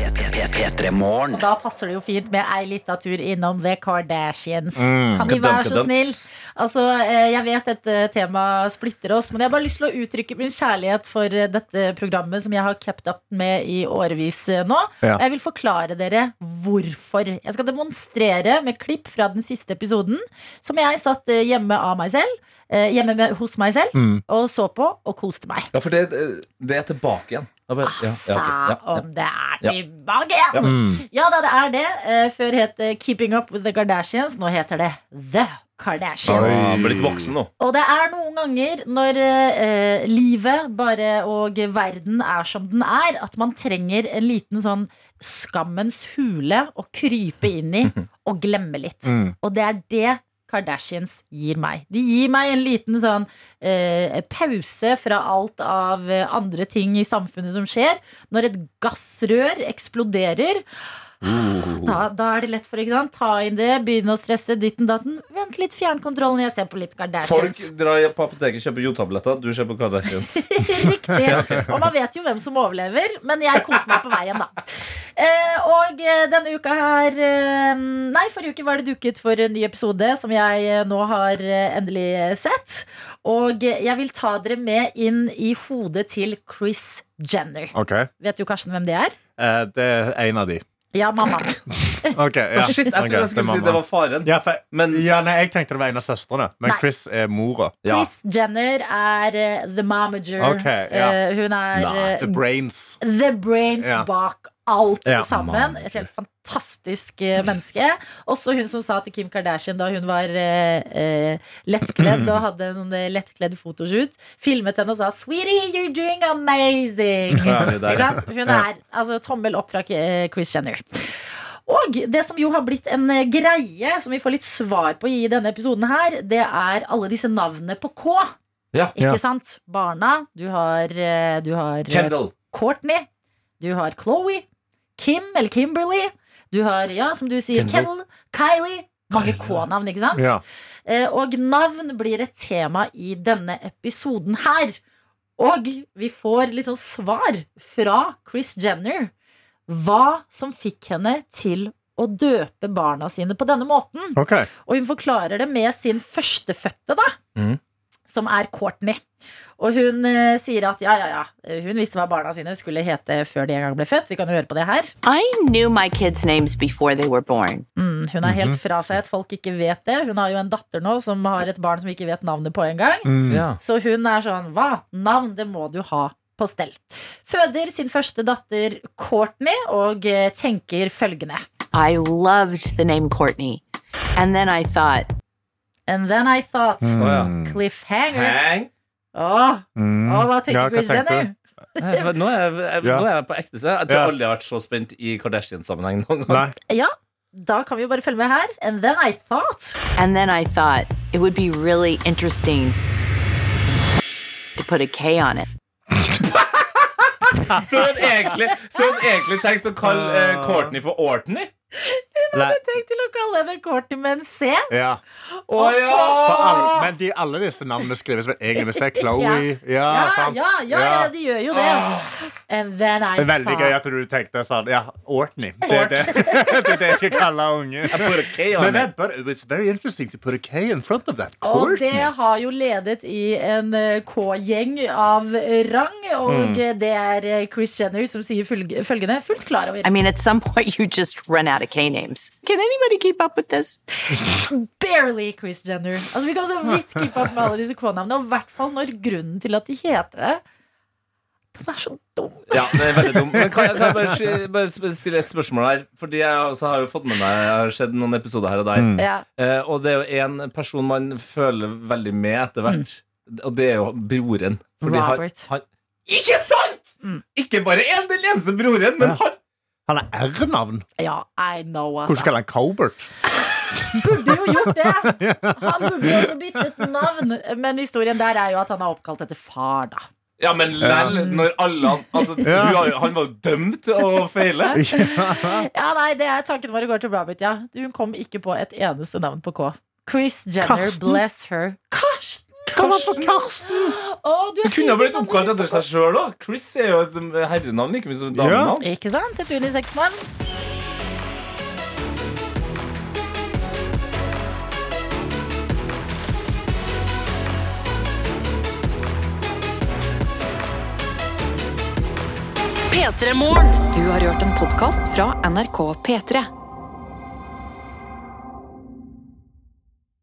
Og da passer det jo fint med ei lita tur innom The Kardashians. Mm. Kan de være så snill? Altså, eh, jeg vet dette temaet splitter oss, men jeg har bare lyst til å uttrykke min kjærlighet for eh, dette programmet som jeg har kept up med i årevis eh, nå. Ja. Og Jeg vil forklare dere hvorfor. Jeg skal demonstrere med klipp fra den siste episoden, som jeg satt eh, hjemme av meg selv. Hjemme med, hos meg selv Mm. og så på og koste meg. Ja, for det, det er tilbake igjen. Ja, bare- ja, ja, okay. Ja, ja. Om det er tilbake igjen! Ja. Mm. Ja da, det er det. Før het Keeping Up With The Kardashians. Nå heter det The Kardashians. Ja, blitt voksen nå. Og det er noen ganger når eh, livet bare og verden er som den er, at man trenger en liten sånn skammens hule å krype inn i [LAUGHS] og glemme litt. Mm. Og det er det Kardashians gir meg. De gir meg en liten sånn eh, pause fra alt av andre ting i samfunnet som skjer. Når et gassrør eksploderer, da, da er det lett for ikke sant? ta inn det, begynne å stresse ditten datten. Vent litt, fjern kontrollen, jeg ser på litt Folk drar på apoteket, kjøper jodtabletter. Du ser på Kardashians. [LAUGHS] Riktig. Og man vet jo hvem som overlever, men jeg koser meg på veien, da. Eh, og eh, denne uka her eh, Nei, forrige uke var det duket for en ny episode som jeg nå har endelig sett. Og jeg vil ta dere med inn i hodet til Chris Jenner. Okay. Vet du Karsten hvem det er? eh, Det er en av de. Ja, mammaen. [LAUGHS] Ok, ja. Shit, jeg trodde jeg skulle si det var faren. Ja, for, ja, nei, jeg tenkte det var en av søstrene, men Nei. Chris er mora. Chris Jenner er uh, the momager. Okay, ja. Eh, hun er Nei, eh, the brains. the brains Ja. bak alt Ja. sammen. Et helt fantastisk menneske. Også hun som sa til Kim Kardashian da hun var eh, lettkledd og hadde en sånn lettkledd fotoshoot, filmet henne og sa 'Sweetie, you're doing amazing'. Ja? Hun Ja. er altså tommel opp fra Chris Jenner. Og det som jo har blitt en eh, greie, som vi får litt svar på i denne episoden her, det er alle disse navnene på K. Ja. Ikke Ja. sant? Barna. Du har, eh, du har eh, Kendall. Courtney. Du har Chloe. Kim eller Kimberly. Du har, ja, som du sier, Kendall. Kendall. Kylie. Mange K-navn, ikke sant? Ja. Og navn blir et tema i denne episoden her. Og vi får litt sånn svar fra Chris Jenner. Hva som fikk henne til å døpe barna sine på denne måten. Okay. Og hun forklarer det med sin førstefødte, da. Mm. Som er Courtney. Og hun eh, sier at ja, ja, ja. Hun visste hva barna sine skulle hete før de en gang ble født. Vi kan jo høre på det her. I knew my kids' names before they were born. Mm, hun er helt Mhm. fra seg at folk ikke vet det. Hun har jo en datter nå som har et barn som ikke vet navnet på engang. Mm. Ja. Så hun er sånn Hva? Navn, det må du ha på stell. Føder sin første datter Courtney og eh, tenker følgende. I loved the name Courtney. And then I thought, And then I thought Mm. Cliffhanger. Hang. Åh, Mm. åh, hva tenker Ja, hva Chris Jenner? Eh, Nå er jeg, jeg, Ja. nå er jeg på ekte. Så jeg tror Ja. aldri jeg har vært så spent i Kardashian-sammenheng noen gang. Ja, da kan vi jo bare følge med her. And then I thought and then I thought it would be really interesting to put a K on it. Så hun egentlig, så egentlig tenkte å kalle eh, Courtney for Ortney? Hun hadde tenkt til å kalle henne Courtney med en C. Ja. Oh, ja! Alle, men de, alle disse navnene skrives vel egentlig med C. [LAUGHS] Chloe. Ja, ja, sant. ja, ja, ja, de gjør jo det. And then I er veldig gøy at du tenkte sånn Ja, Ortney. Det er det, [LAUGHS] det, er det jeg skal kalle unge. put a K on Men det, but it's very interesting to put a K in front of that. Og det har jo ledet i en eh, K-gjeng av rang. Og Mm. det er eh, Chris Jenner som sier følgende, fullt klar over. I mean, at some point, you just run out of K names. Can anybody keep up with this? [LAUGHS] Barely Chris Jenner. Altså Vi kan så vidt keep up med alle disse K-navnene. Og i hvert fall når grunnen til at de heter det Den er så dum. Ja, det er veldig dumt. Men kan jeg, kan jeg bare, bare stille et spørsmål her? Fordi jeg også har jo fått med meg Jeg har sett noen episoder her og der. Mm. Ja. Eh, og det er jo en person man føler veldig med etter hvert. Og det er jo broren. Fordi Robert. Han, ikke sant?! Ikke bare én, den eneste broren, men han Han har R-navn. Ja, I know, Hvordan altså. kaller han Cobert? [LAUGHS] Burde jo gjort det! Han burde jo også byttet navn. Men historien der er jo at han er oppkalt etter far, da. Ja, men lell, når alle altså, Ja. Han var jo dømt til å feile. [LAUGHS] Ja, nei, det er Tanken vår går til Robert, ja. Hun kom ikke på et eneste navn på K. Chris Jenner, Karsten? bless her. Karsten! Hva for Karsten? Oh, du er Hun kunne ha blitt oppkalt etter seg sjøl òg. Chris er jo et eh, herrenavn like mye som et damenavn. Ikke sant? Et unisex-navn. P3 Morgen. Du har hørt en podkast fra NRK P3.